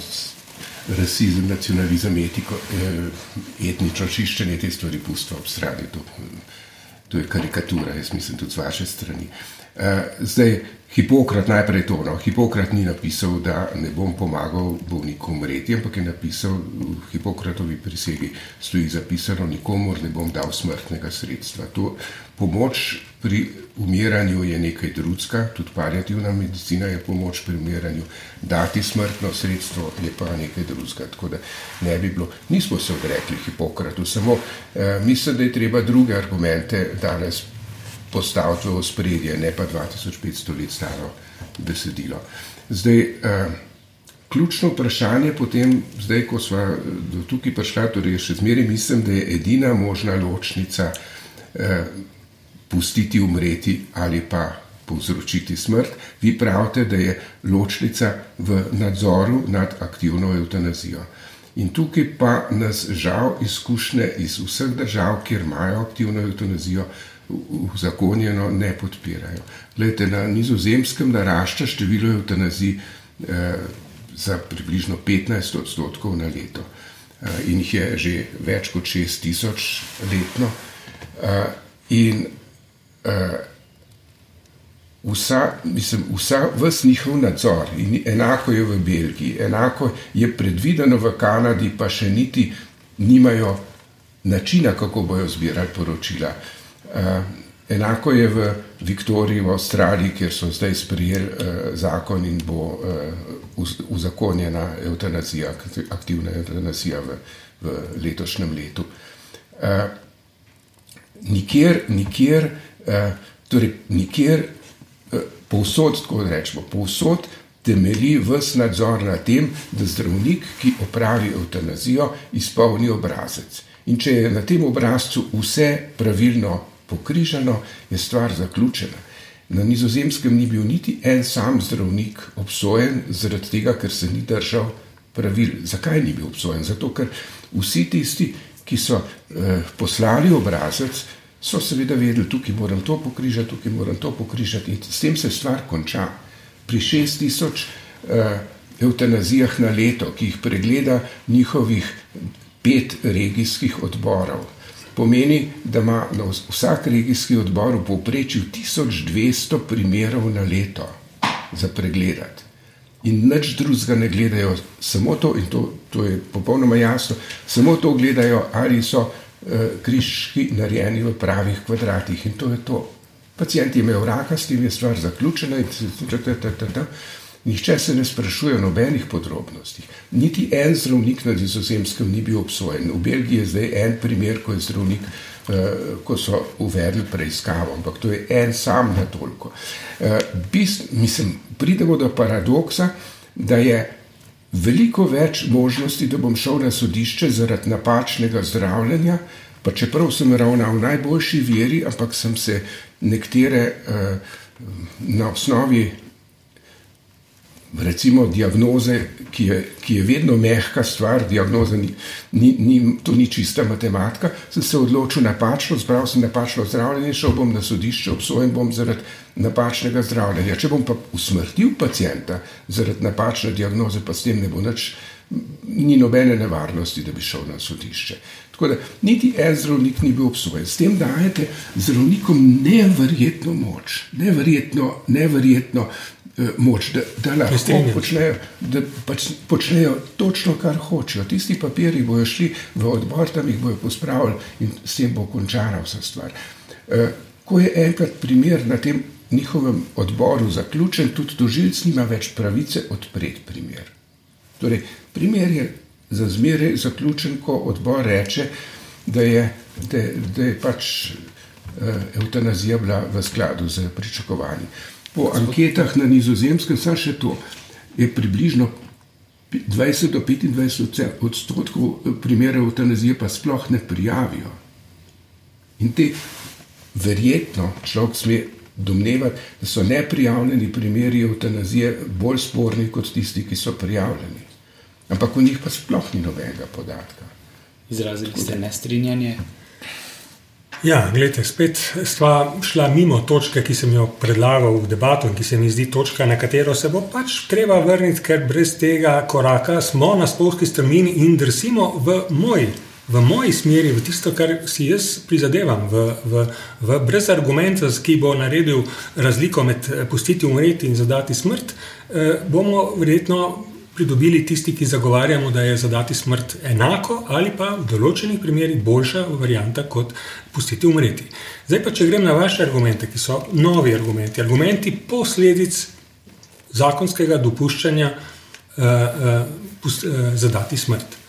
B: rasizem, nacionalizem, etiko, eh, etnično čiščenje te stvari pusto ob strani. To, to je karikatura, jaz mislim, tudi z vaše strani. Eh, zdaj, Hipokrat najprej to. No. Hipokrat ni napisal, da ne bom pomagal bolniku umreti, ampak je napisal v Hipokratovi prisegi, stoji zapisano, nikomor ne bom dal smrtnega sredstva. To pomoč pri umiranju je nekaj drugega, tudi palijativna medicina je pomoč pri umiranju, dati smrtno sredstvo je pa nekaj drugega. Tako da ne bi bilo, nismo se odrekli Hipokratu, samo eh, mislim, da je treba druge argumente danes postaviti v ospredje, ne pa 2500 let staro besedilo. Zdaj, eh, ključno vprašanje potem, zdaj, ko smo do tukaj prišli, torej še zmeraj mislim, da je edina možna ločnica eh, pustiti umreti ali pa povzročiti smrt. Vi pravite, da je ločnica v nadzoru nad aktivno eutanazijo. In tukaj pa nas žal izkušnje iz vseh držav, kjer imajo aktivno eutanazijo, uzakonjeno ne podpirajo. Glede, na nizozemskem narašča število eutanazij eh, za približno 15 odstotkov na leto eh, in jih je že več kot 6 tisoč letno. Eh, in vsa, mislim, vsa, vs njihov nadzor, in enako je v Belgiji, enako je predvideno v Kanadi, pa še niti nimajo načina, kako bojo zbirali poročila. Uh, enako je v Viktoriji, v Avstraliji, kjer so zdaj sprijeli uh, zakon in bo uzakonjena eutanazija, aktivna eutanazija v, v letošnjem letu. Nikjer, nikjer, torej nikjer, uh, povsod, tako rečemo, povsod temelji vse nadzor na tem, da zdravnik, ki opravi eutanazijo, izpolni obrazec. In če je na tem obrazcu vse pravilno pokrižano, je stvar zaključena. Na nizozemskem ni bil niti en sam zdravnik obsojen zaradi tega, ker se ni držal pravil. Zakaj ni bil obsojen? Zato, ker vsi tisti, ki so eh, poslali obrazec, so seveda vedeli, tukaj moram to pokrižati, tukaj moram to pokrižati in s tem se stvar konča. Pri 6000 eh, eutanazijah na leto, ki jih pregleda njihovih pet regijskih odborov pomeni, da ima na vsak regijski odbor v povprečju 1200 primerov na leto za pregledati. In nič drugega ne gledajo, samo to, in to, to je popolnoma jasno, samo to gledajo, ali so uh, križki narejeni v pravih kvadratih. In to je to. Pacijenti imajo raka, s tem je stvar zaključena in tako naprej. Nihče se ne sprašuje o nobenih podrobnostih. Niti en zdravnik na Nizozemskem ni bil obsojen. V Belgiji je zdaj en primer, ko je zdravnik, eh, ko so uvedli preiskavo, ampak to je en sam na toliko. Eh, bist, mislim, pridemo do paradoksa, da je veliko več možnosti, da bom šel na sodišče zaradi napačnega zdravljenja, pa čeprav sem ravnal v najboljši veri, ampak sem se nekatere eh, na osnovi recimo diagnoze, ki je, ki je vedno mehka stvar, diagnoza ni, ni, ni, to ni čista matematika, sem se odločil napačno, zbral sem napačno zdravljenje, šel bom na sodišče, obsojen bom zaradi napačnega zdravljenja. Če bom pa usmrtil pacijenta zaradi napačne diagnoze, pa s tem ne bo nič ni nobene nevarnosti, da bi šel na sodišče. Tako da niti en zdravnik ni bil obsojen. S tem dajete zdravnikom neverjetno moč, neverjetno, neverjetno moč, da, da lahko počnejo, da pač počnejo točno, kar hočejo. Tisti papiri bojo šli v odbor, tam jih bojo pospravili in s tem bo končana vsa stvar. Eh, ko je enkrat primer na tem njihovem odboru zaključen, tudi tožilc nima več pravice odpreti primer. Torej, primer je za zmeraj zaključen, ko odbor reče, da je, da, da je pač uh, eutanazija bila v skladu z pričakovanji. Po anketah na nizozemskem, samo še to, je približno 20 do 25 odstotkov eh, primerov eutanazije pa sploh ne prijavijo. In te verjetno človek sme domnevati, da so neprijavljeni primeri eutanazije bolj sporni kot tisti, ki so prijavljeni. Ampak v njih pa sploh ni nobenega podatka.
A: Izrazili ste nestrinjanje.
C: Ja, gledajte, spet stva šla mimo točke, ki sem jo predlagal v debatu in ki se mi zdi točka, na katero se bo pač treba vrniti, ker brez tega koraka smo na spolski strmini in drsimo v moj v moji smeri, v tisto, kar si jaz prizadevam, v, v, v brez argumenta, ki bo naredil razliko med pustiti umreti in zadati smrt, eh, bomo verjetno pridobili tisti, ki zagovarjamo, da je zadati smrt enako ali pa v določenih primerjih boljša varianta kot pustiti umreti. Zdaj pa, če grem na vaše argumente, ki so novi argumenti, argumenti posledic zakonskega dopuščanja uh, uh, pust, uh, zadati smrt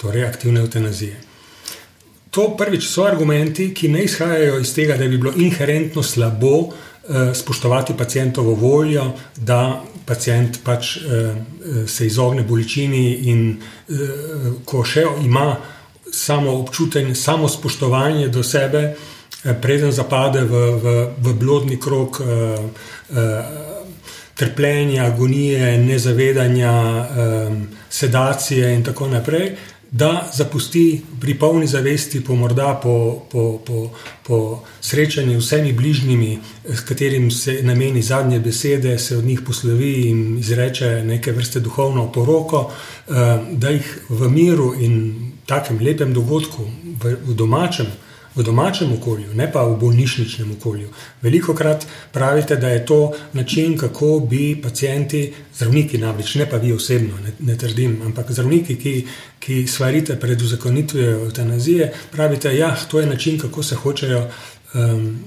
C: torej aktivne eutanazije. To prvič so argumenti, ki ne izhajajo iz tega, da bi bilo inherentno slabo eh, spoštovati pacijentovo voljo, da pacijent pač eh, se izogne bolečini in eh, ko še ima samo občutek, samo spoštovanje do sebe, eh, preden zapade v, v, v blodni krok. Eh, eh, Trpljenja, agonije, nezavedanja, eh, sedacije, in tako naprej, da zapusti pri polni zavesti, po morda po, po, po, po srečanju z vsemi bližnjimi, s katerimi se nameni zadnje besede, se od njih poslovi in izreče neke vrste duhovno poroko, eh, da jih v miru in takem lepem dogodku, v, v domačem v domačem okolju, ne pa v bolnišničnem okolju. Veliko krat pravite, da je to način, kako bi pacijenti, zdravniki, namreč ne pa vi osebno, ne, ne trdim, ampak zdravniki, ki, ki svarite pred uzakonitvijo eutanazije, pravite, da ja, to je način, kako se hočejo. Um,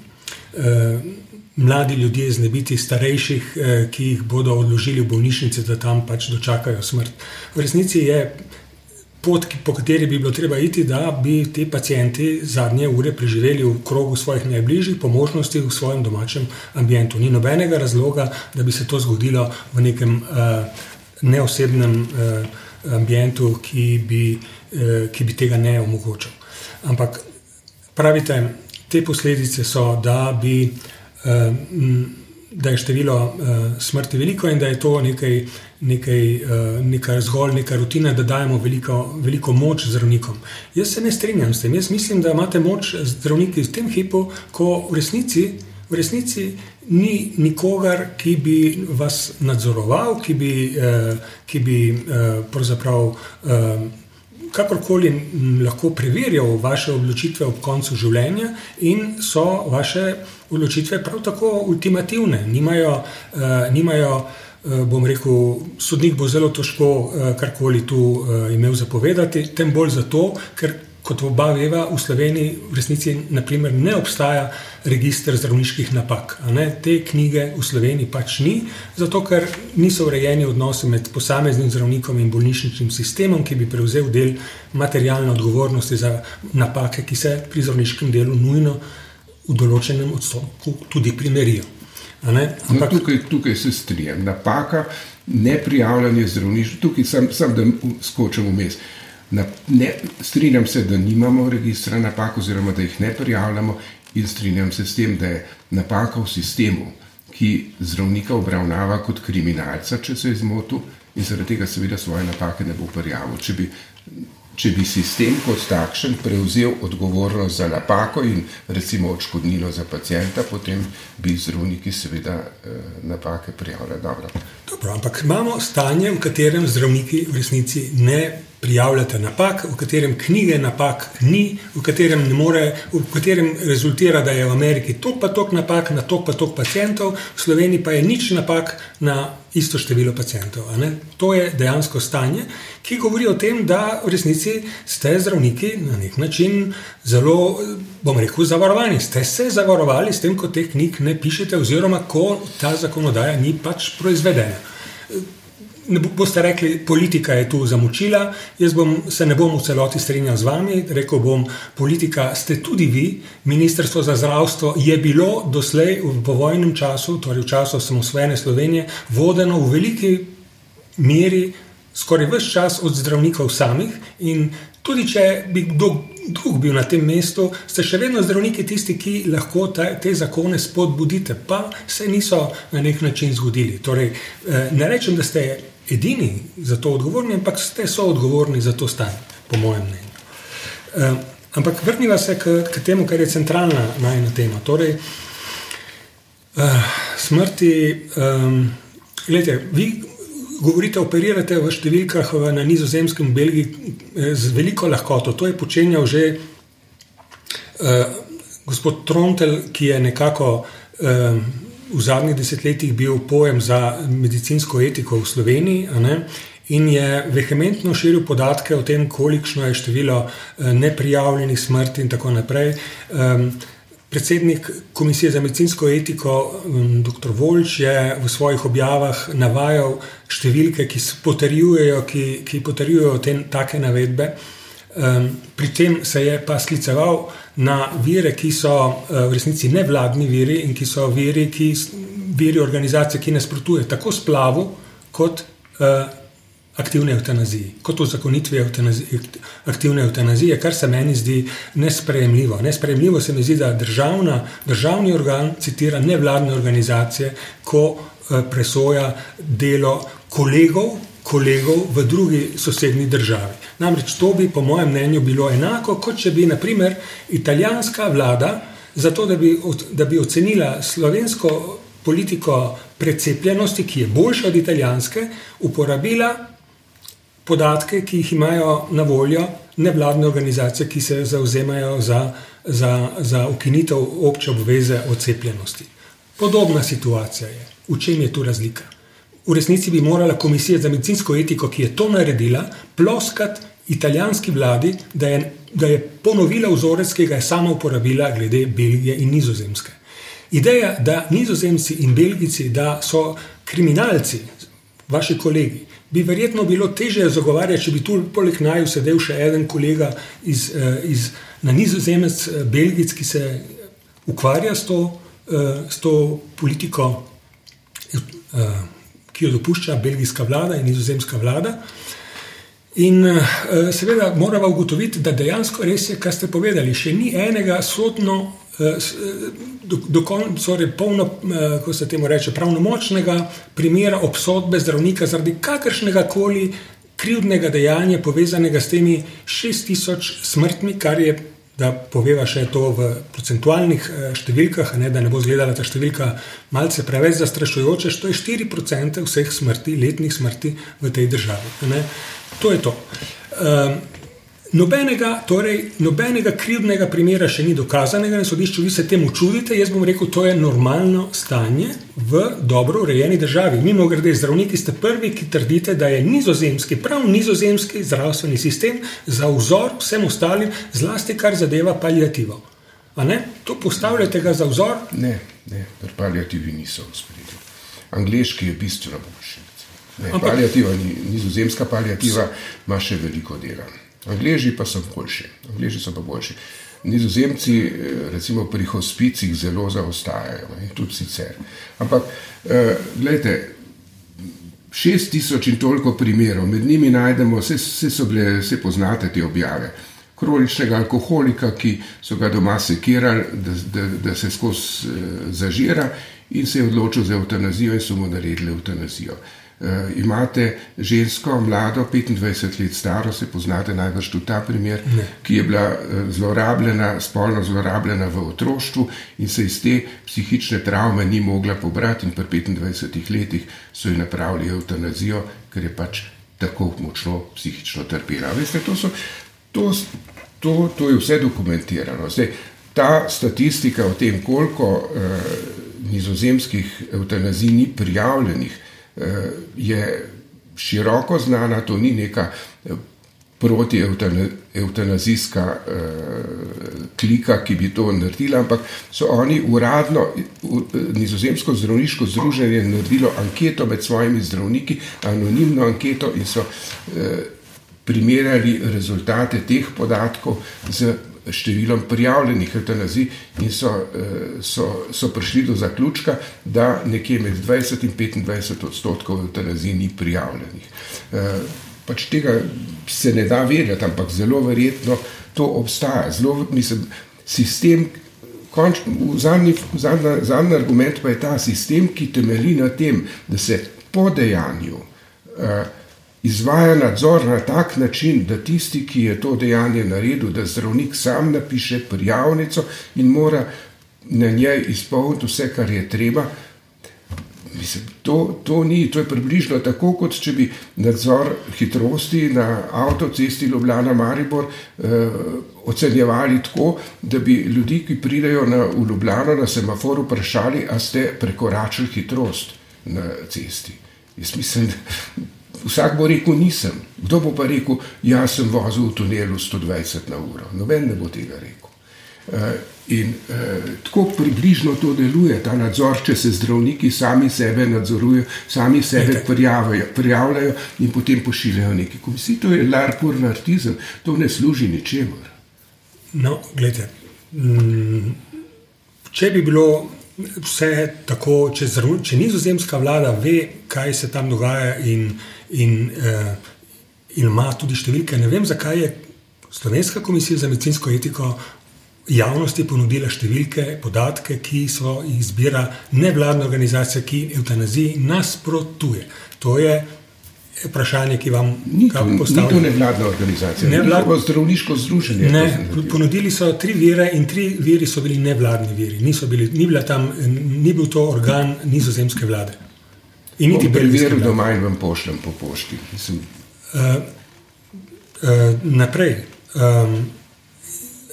C: um, Mladi ljudje znebiti starejših, eh, ki jih bodo odložili v bolnišnici, da tam pač dočakajo smrt. V resnici je pot, po kateri bi bilo treba iti, da bi ti pacijenti zadnje ure preživeli v krogu svojih najbližjih, po možnosti v svojem domačem ambientu. Ni nobenega razloga, da bi se to zgodilo v nekem uh, neosebnem uh, ambientu, ki bi, uh, ki bi tega ne omogočal. Ampak pravite, te posledice so, da bi. Uh, da je število uh, smrti veliko in da je to nekaj, nekaj, uh, nekaj zgolj neka rutina, da dajemo veliko, veliko moč zdravnikom. Jaz se ne strinjam s tem. Jaz mislim, da imate moč zdravniki v tem hipu, ko v resnici, v resnici ni nikogar, ki bi vas nadzoroval, ki bi, uh, ki bi uh, pravzaprav. Uh, kakorkoli lahko preverjal vaše odločitve ob koncu življenja, in so vaše odločitve prav tako ultimativne. Nimajo, uh, nimajo uh, bom rekel, sodnik bo zelo težko uh, karkoli tu uh, imel zapovedati, tem bolj zato, ker kot oba veva, v Sloveniji v resnici naprimer, ne obstaja registr zdravniških napak. Te knjige v Sloveniji pač ni, zato ker niso urejeni odnosi med posameznim zdravnikom in bolnišničnim sistemom, ki bi prevzel del materialne odgovornosti za napake, ki se pri zdravniškem delu nujno v določenem odstotku tudi primerijo.
B: No, Ampak, no, tukaj, tukaj se strinjam. Napaka, neprijavljanje zdravništva, tukaj sem, sem da skočim vmes. Na, ne, strinjam se, da nimamo registra napak, oziroma da jih ne prijavljamo, in strinjam se s tem, da je napaka v sistemu, ki zdravnika obravnava kot kriminalca, če se je zmotil, in zaradi tega seveda svoje napake ne bo prijavil. Če bi, če bi sistem kot takšen prevzel odgovornost za napako in recimo odškodnino za pacijenta, potem bi zdravniki seveda eh, napake prijavljali. Dobro.
C: Dobro, ampak imamo stanje, v katerem zdravniki v resnici ne prijavljate napak, v katerem knjige napak ni, v katerem, more, v katerem rezultira, da je v Ameriki tok pa tok napak na tok pa tok pacijentov, v Sloveniji pa je nič napak na isto število pacijentov. To je dejansko stanje, ki govori o tem, da v resnici ste zdravniki na nek način zelo, bom rekel, zavarovani. Ste se zavarovali s tem, ko teh knjig ne pišete, oziroma ko ta zakonodaja ni pač proizvedena ne boste rekli, politika je tu zamočila. Jaz bom, se ne bom v celoti strinjal z vami. Rekel bom, politika ste tudi vi. Ministrstvo za zdravstvo je bilo doslej v povojnem času, torej v času samosvojene Slovenije, vodeno v veliki meri, skoraj vse čas od zdravnikov samih. In tudi če bi kdo drug bil na tem mestu, ste še vedno zdravniki tisti, ki lahko ta, te zakone spodbudite, pa se niso na nek način zgodili. Torej, eh, ne rečem, da ste edini za to odgovorni, ampak ste so odgovorni za to stanje, po mojem mnenju. Uh, ampak vrnimo se k, k temu, kar je centralna najna tema. Torej, uh, smrti. Um, gledajte, vi govorite, operirate v številkah na nizozemskem, v Belgiji eh, z veliko lahkoto. To je počenjal že uh, gospod Trontel, ki je nekako. Uh, v zadnjih desetletjih bil pojem za medicinsko etiko v Sloveniji in je vehementno širil podatke o tem, kolikšno je število eh, neprijavljenih smrti in tako naprej. Predsednik Komisije za medicinsko etiko, dr. Volč, je v svojih objavah navajal številke, ki potrjujejo, ki, ki potrjujejo te take navedbe. Pri tem se je pa skliceval na vire, ki so eh, v resnici nevladni viri in ki so viri, ki, viri organizacije, ki nasprotuje tako splavu kot uh, aktivne eutanazije, kot ozakonitve aktivne eutanazije, kar se meni zdi nesprejemljivo. Nesprejemljivo se mi zdi, da državna, državni organ citira nevladne organizacije, ko uh, presoja delo kolegov, kolegov v drugi sosednji državi. Namreč to bi, po mojem mnenju, bilo enako, kot če bi, naprimer, italijanska vlada, zato da bi, da bi ocenila slovensko politiko precepljenosti, ki je boljša od italijanske, uporabila podatke, ki jih imajo na voljo nevladne organizacije, ki se zauzemajo za, za, za ukinitev obče obveze o cepljenosti. Podobna situacija je. V čem je tu razlika? V resnici bi morala Komisija za medicinsko etiko, ki je to naredila, ploskati italijanski vladi, da je, da je ponovila vzorec, ki ga je sama uporabila glede Belgije in Nizozemske. Ideja, da Nizozemci in Belgijci da so kriminalci, vaši kolegi, bi verjetno bilo teže zagovarjati, če bi tu poleg naju sedel še en kolega iz, eh, iz, na Nizozemec, eh, Belgic, ki se ukvarja s to, eh, s to politiko ki jo dopušča belgijska vlada in nizozemska vlada. In uh, seveda moramo ugotoviti, da dejansko res je, kar ste povedali, še ni enega sodno, uh, do, do konca, torej polno, uh, ko se temu reče, pravnomočnega primera obsodbe zdravnika zaradi kakršnega koli krivdnega dejanja povezanega s temi 6000 smrtmi, kar je da poveva še to v procentualnih eh, številkah, ne, da ne bo izgledala ta številka malce preveč zastrašujoče, to je 4% vseh smrti, letnih smrti v tej državi. Ne. To je to. Um, Nobenega, torej, nobenega krivdnega primera še ni dokazanega na sodišču, vi se temu čudite. Jaz bom rekel, to je normalno stanje v dobro urejeni državi. Mimo grede, zdravniki ste prvi, ki trdite, da je nizozemski, prav nizozemski zdravstveni sistem za vzor vsem ostalim, zlasti kar zadeva palijativo. To postavljate ga za vzor?
B: Ne, ne, pri palijativi niso uspeli. Angliški je bistveno boljši. Palijativa, nizozemska palijativa ima še veliko dela. Angleži pa so boljši, Angleži so pa boljši. Nizozemci, eh, recimo pri hospicih, zelo zaostajajo in tudi sicer. Ampak, eh, gledajte, šest tisoč in toliko primerov, med njimi najdemo, vse, vse so bile, vse poznate te objave. Kroničnega alkoholika, ki so ga doma sekirali, da, da, da se skozi eh, zažira in se je odločil za eutanazijo in so mu naredili eutanazijo. Uh, imate žensko, mlado, 25 let staro, se poznate najbrž tudi ta primer, ne. ki je bila uh, zlorabljena, spolno zlorabljena v otroštvu in se iz te psihične travme ni mogla pobrati, in pri 25 letih so ji napravili eutanazijo, ker je pač tako močno psihično trpela. Veste, to, so, to, to, to je vse dokumentirano. Zdaj, ta statistika o tem, koliko uh, nizozemskih eutanazij ni prijavljenih, je široko znana, to ni neka eh, protieutanazijska eh, klika, ki bi to naredila, ampak so oni uradno, nizozemsko zdravniško združenje, naredilo anketo med svojimi zdravniki, anonimno anketo in so primerjali rezultate teh podatkov z številom prijavljenih eutanazij in so, eh, so, so prišli do zaključka, da nekje med 20 in 25 odstotkov eutanazij ni prijavljenih. Eh, pač tega se ne da vedeti, ampak zelo verjetno to obstaja. Zelo, mislim, sistem, konč, zadnji, zadnji, zadnji argument pa je ta sistem, ki temelji na tem, da se po dejanju uh, izvaja nadzor na tak način, da tisti, ki je to dejanje naredil, da zdravnik sam napiše prijavnico in mora na njej izpolniti vse, kar je treba. Mislim, to, to ni, to je približno tako, kot če bi nadzor hitrosti na avtocesti Ljubljana Maribor eh, ocenjevali tako, da bi ljudi, ki pridejo na, v Ljubljano na semaforu, vprašali, a ste prekoračili hitrost na cesti. Jaz mislim, Vsak bo rekel, nisem. Kdo bo pa rekel, jaz sem vozil v tunelu 120 na uro? Noben ne bo tega rekel. Uh, in uh, tako približno to deluje, ta nadzor, če se zdravniki sami sebe nadzorujejo, sami sebe prijavljajo in potem pošiljajo neki komisiji. To je larpur nartizem, to ne služi ničemur.
C: No, gledajte, mm, če bi bilo vse tako, če, če nizozemska vlada ve, kaj se tam dogaja in in, uh, in ima tudi številke. Ne vem, zakaj je Slovenska komisija za medicinsko etiko javnosti ponudila številke, podatke, ki so jih zbira nevladna organizacija, ki eutanaziji nasprotuje. To je vprašanje, ki vam
B: postavlja. Ni to nevladna organizacija, ne vlad... zdravniško združenje.
C: Ne, ponudili so tri vire in tri viri so bili nevladni viri. Bili, ni, tam, ni bil to organ nizozemske vlade.
B: In niti preveril doma in vam pošljem po pošti. Uh,
C: uh, naprej. Um,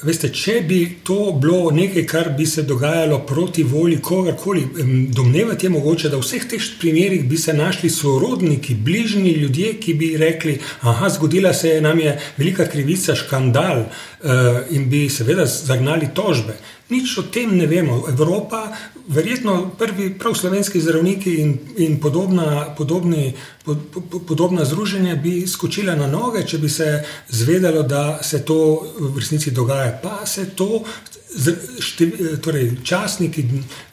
C: veste, če bi to bilo nekaj, kar bi se dogajalo proti volji kogarkoli, domnevati je mogoče, da v vseh teh primerih bi se našli sorodniki, bližnji ljudje, ki bi rekli: Aha, zgodila se je nam je velika krivica, škandal uh, in bi seveda zagnali tožbe. Nič o tem ne vemo. Evropa, verjetno prvi prav slovenski zdravniki in, in podobna, podobni, pod, podobna združenja bi skočila na noge, če bi se zvedelo, da se to v resnici dogaja. Pa se to, štev, torej časniki,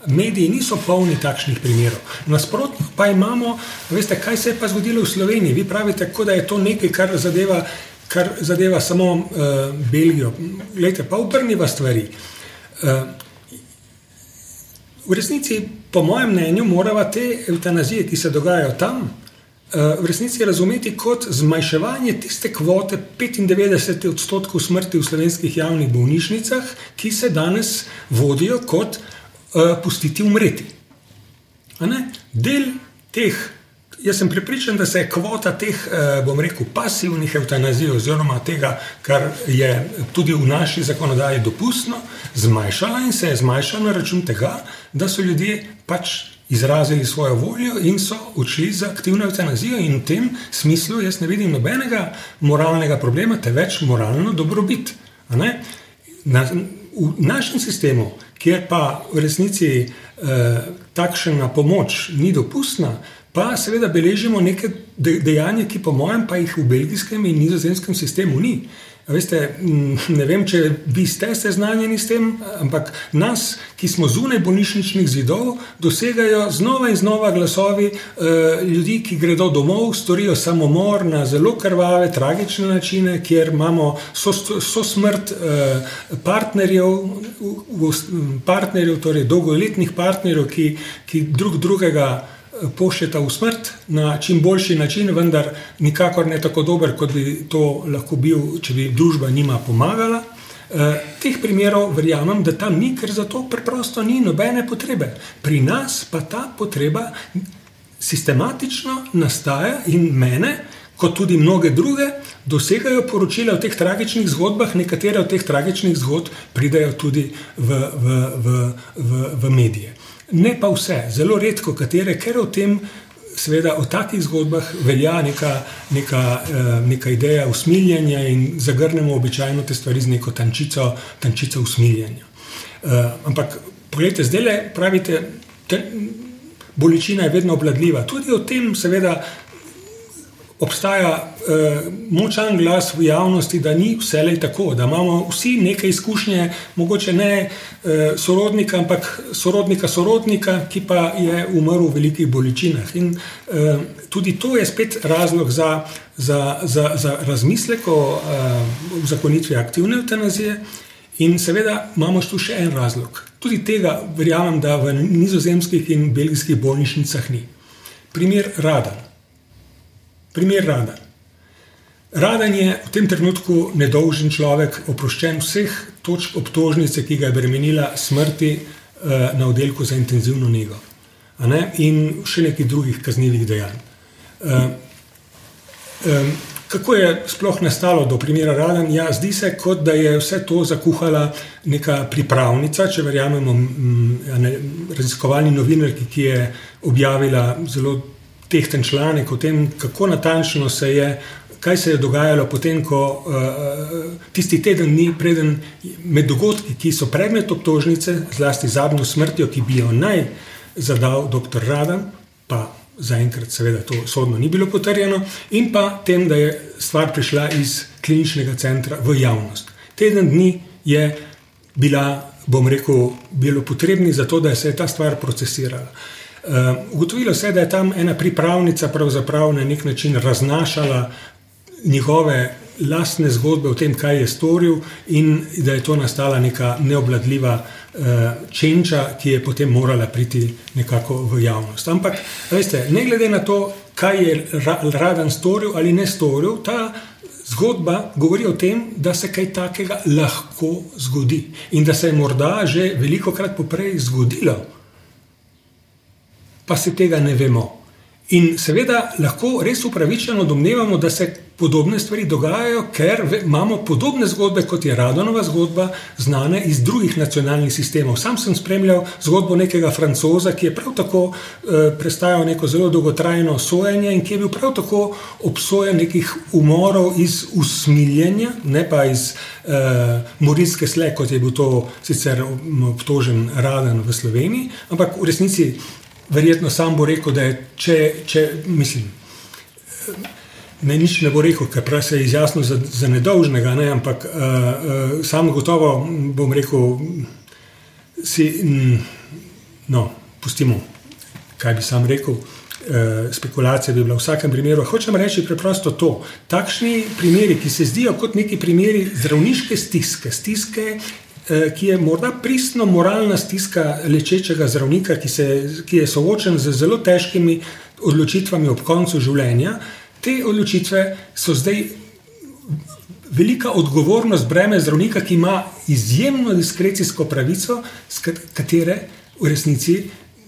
C: mediji niso polni takšnih primerov. Nasprotno pa imamo, veste, kaj se je pa zgodilo v Sloveniji. Vi pravite, da je to nekaj, kar zadeva, kar zadeva samo uh, Belgijo. Glejte, pa obrniva stvari. V resnici, po mojem mnenju, moramo te eutanazije, ki se dogajajo tam, uh, v resnici razumeti kot zmanjševanje tiste kvote 95 odstotkov smrti v slovenskih javnih bolnišnicah, ki se danes vodijo kot uh, pustiti umreti. Del teh Jaz sem pripričan, da se je kvota teh, eh, bom rekel, pasivnih eutanazij, oziroma tega, kar je tudi v naši zakonodaji dopustno, zmanjšala in se je zmanjšala na račun tega, da so ljudje pač izrazili svojo voljo in so odšli za aktivno eutanazijo. In v tem smislu jaz ne vidim nobenega moralnega problema, te več moralno dobrobit. Na, v našem sistemu, kjer pa v resnici eh, takšna pomoč ni dopustna, pa seveda beležimo neke dejanja, ki po mojem, pa jih v belgijskem in nizozemskem sistemu ni. Veste, ne vem, če vi ste seznanjeni s tem, ampak nas, ki smo zunaj bolnišničnih zidov, dosegajo znova in znova glasovi eh, ljudi, ki gredo domov, storijo samomor na zelo krvave, tragične načine, kjer imamo so, so smrt eh, partnerjev, partnerjev, torej dolgoletnih partnerjev, ki, ki drug drugega pošljeta v smrt na čim boljši način, vendar nikakor ne tako dober, kot bi to lahko bil, če bi družba njima pomagala. Uh, teh primerov verjamem, da tam ni, ker za to preprosto ni nobene potrebe. Pri nas pa ta potreba sistematično nastaja in mene, kot tudi mnoge druge, dosegajo poročila o teh tragičnih zgodbah, nekatere od teh tragičnih zgodb pridejo tudi v, v, v, v, v medije. Ne pa vse, zelo redko katere, ker o tem seveda o takih zgodbah velja neka, neka, eh, neka ideja usmiljenja in zagrnemo običajno te stvari z neko tančico, tančico usmiljenja. Eh, ampak, pogledajte, zdaj le pravite, da bolečina je vedno obladljiva. Tudi o tem, seveda, obstaja uh, močan glas v javnosti, da ni vse le tako, da imamo vsi neke izkušnje, mogoče ne uh, sorodnika, ampak sorodnika sorodnika, ki pa je umrl v velikih bolečinah. In uh, tudi to je spet razlog za, za, za, za razmislek o uh, zakonitvi aktivne eutanazije. In seveda imamo tu še en razlog. Tudi tega verjamem, da v nizozemskih in belgijskih bolnišnicah ni. Primer Radan. Primer Radan. Radan je v tem trenutku nedolžen človek, oproščen vseh točk obtožnice, ki ga je bremenila smrti uh, na oddelku za intenzivno nego in še nekih drugih kaznjivih dejanj. Uh, um, kako je sploh nastalo do primera Radan? Ja, zdi se, kot da je vse to zakuhala neka pripravnica, če verjamemo raziskovalni novinarki, ki je objavila zelo tehten članek o tem, kako natančno se je, kaj se je dogajalo potem, ko uh, tisti teden dni preden med dogodki, ki so predmet obtožnice, zlasti zadnjo smrtjo, ki bi jo naj zadal dr. Radan, pa zaenkrat seveda to sodno ni bilo potrjeno, in pa tem, da je stvar prišla iz kliničnega centra v javnost. Teden dni je bila, bom rekel, bilo potrebni za to, da se je ta stvar procesirala. Uh, ugotovilo se je, da je tam ena pripravnica pravzaprav na nek način raznašala njihove lastne zgodbe o tem, kaj je storil, in da je to nastala neka neobladljiva uh, čenča, ki je potem morala priti nekako v javnost. Ampak, veste, ne glede na to, kaj je Radan storil ali ne storil, ta zgodba govori o tem, da se kaj takega lahko zgodi in da se je morda že veliko krat poprej zgodilo pa se tega ne vemo. In seveda lahko res upravičeno domnevamo, da se podobne stvari dogajajo, ker imamo podobne zgodbe, kot je Radonova zgodba, znane iz drugih nacionalnih sistemov. Sam sem spremljal zgodbo nekega francoza, ki je prav tako eh, prestajal neko zelo dolgotrajno sojenje in ki je bil prav tako obsojen nekih umorov iz usmiljenja, ne pa iz eh, morilske sle, kot je bil to sicer obtožen Radan v Sloveniji, ampak v resnici verjetno sam bo rekel, da je, če, če mislim, ne nič ne bo rekel, ker prav se je izjasnil za, za nedolžnega, ne, ampak uh, uh, sam gotovo bom rekel, si, no, pustimo, kaj bi sam rekel. Uh, spekulacija bi bila v vsakem primeru. Hočem reči preprosto to. Takšni primeri, ki se zdijo kot neki primeri zdravniške stiske, stiske ki je morda pristno moralna stiska lečečega zdravnika, ki, se, ki je soočen z zelo težkimi odločitvami ob koncu življenja. Te odločitve so zdaj velika odgovornost breme zdravnika, ki ima izjemno diskrecijsko pravico, katere v resnici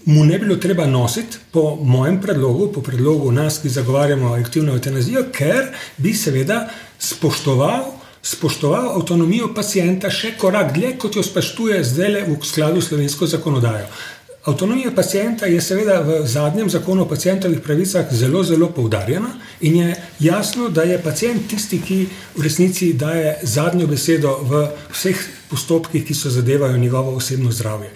C: mu ne bilo treba nositi, po mojem predlogu, po predlogu nas, ki zagovarjamo aktivno eutanazijo, ker bi seveda spoštoval spoštoval avtonomijo pacijenta še korak dlje, kot jo spoštuje zdaj le v skladu s slovensko zakonodajo. Avtonomija pacijenta je seveda v zadnjem zakonu o pacijentovih pravicah zelo, zelo poudarjena in je jasno, da je pacijent tisti, ki v resnici daje zadnjo besedo v vseh postopkih, ki so zadevajo njegovo osebno zdravje.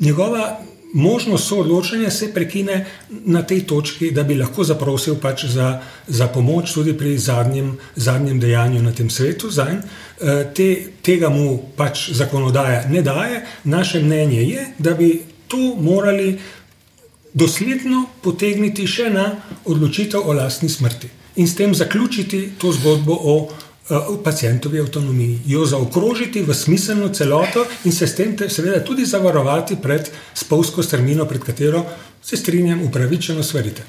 C: Njegova možnost soodločanja se prekine na tej točki, da bi lahko zaprosil pač za, za pomoč tudi pri zadnjem, zadnjem dejanju na tem svetu. Zanj, eh, te, tega mu pač zakonodaja ne daje. Naše mnenje je, da bi to morali dosledno potegniti še na odločitev o lastni smrti in s tem zaključiti to zgodbo o pacijentovi avtonomiji, jo zaokrožiti v smiselno celoto in se s tem te, seveda tudi zavarovati pred spolsko strmino, pred katero se strinjam, upravičeno svarite.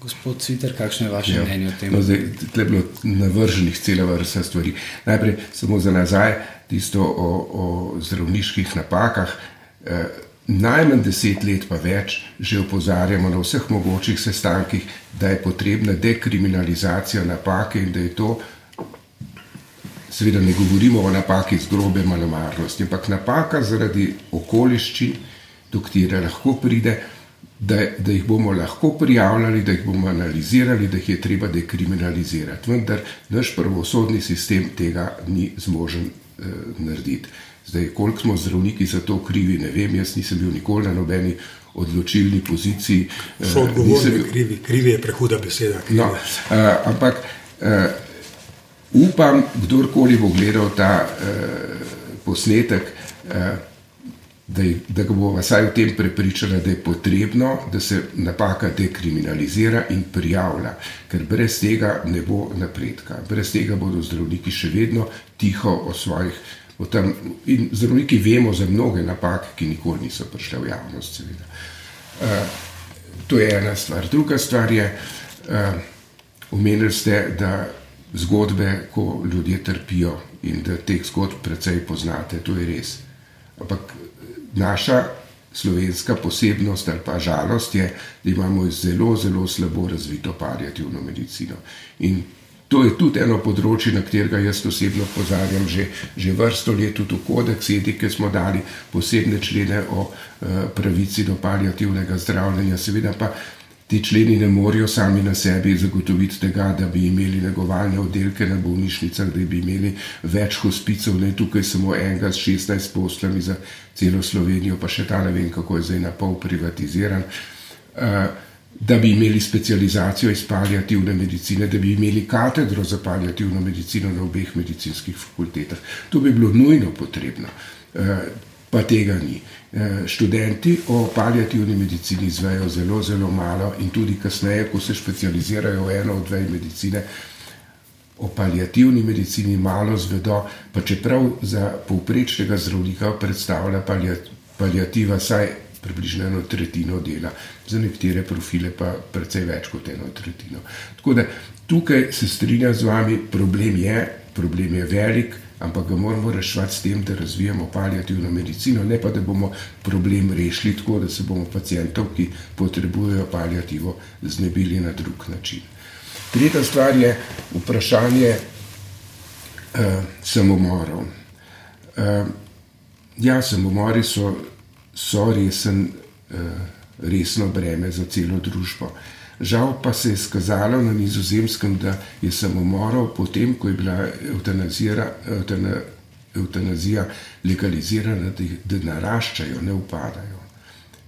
A: Gospod Cviter, kakšno je vaše ja. mnenje o tem?
B: No, zdaj, tle je bilo navrženih cela vrsta stvari. Najprej samo za nazaj, tisto o, o zdravniških napakah. Eh, najmanj deset let, pa več, že opozarjamo na vseh mogočih sestankih, da je potrebna dekriminalizacija napake in da je to, seveda ne govorimo o napaki z grobe malomarnosti, ampak napaka zaradi okoliščin, do katere lahko pride da, da jih bomo lahko prijavljali, da jih bomo analizirali, da jih je treba dekriminalizirati. Vendar naš pravosodni sistem tega ni zmožen eh, narediti. Zdaj, koliko smo zdravniki za to krivi, ne vem, jaz nisem bil nikoli na nobeni odločilni poziciji.
C: Eh, so odgovorni, bil... krivi, krivi je prehuda beseda.
B: No, eh, ampak eh, upam, kdorkoli bo gledal ta eh, posnetek, eh, da, da ga bomo vsaj v tem prepričali, da je potrebno, da se napaka dekriminalizira in prijavlja, ker brez tega ne bo napredka. Brez tega bodo zdravniki še vedno tiho o svojih. O tam, in zdravniki vemo za mnoge napake, ki nikoli niso prišle v javnost. Uh, to je ena stvar. Druga stvar je, uh, omenili ste, da zgodbe, ko ljudje trpijo in da teh zgodb precej poznate, to je res. Ampak naša slovenska posebnost ali pa žalost je, da imamo zelo, zelo slabo razvito palijativno medicino. In to je tudi eno področje, na katerega jaz osebno pozarjam že, že vrsto let, tudi v kodeks etike smo dali posebne člene o uh, pravici do palijativnega zdravljenja, seveda pa ti členi ne morejo sami na sebi zagotoviti tega, da bi imeli negovalne oddelke na bolnišnicah, da bi imeli več hospicov, ne tukaj samo enega s 16 poslami za celo Slovenijo, pa še ta ne vem, kako je zdaj na pol privatiziran. Uh, Da bi imeli specializacijo iz palijativne medicine, da bi imeli katedro za palijativno medicino na obeh medicinskih fakultetah. To bi bilo nujno potrebno. Uh, pa tega ni. Eh, študenti o palijativni medicini izvejo zelo, zelo malo in tudi kasneje, ko se specializirajo v eno od dveh medicine, o palijativni medicini malo zvedo, pa čeprav za povprečnega zdravnika predstavlja palijativa saj približno eno tretjino dela, za nekatere profile pa precej več kot eno tretjino. Tako da tukaj se strinjam z vami, problem je, problem je velik, ampak ga moramo rešiti s tem, da razvijamo palijativno medicino, ne pa da bomo problem rešili tako, da se bomo pacijentov, ki potrebujejo palijativo, znebili na drug način. Tretja stvar je vprašanje uh, samomorov. Uh, ja, samomori so, so resen, uh, resno breme za celo družbo. Uh, Žal pa se je skazalo na nizozemskem, da je samomorov, potem ko je bila eutanazija legalizirana, da naraščajo, ne upadajo.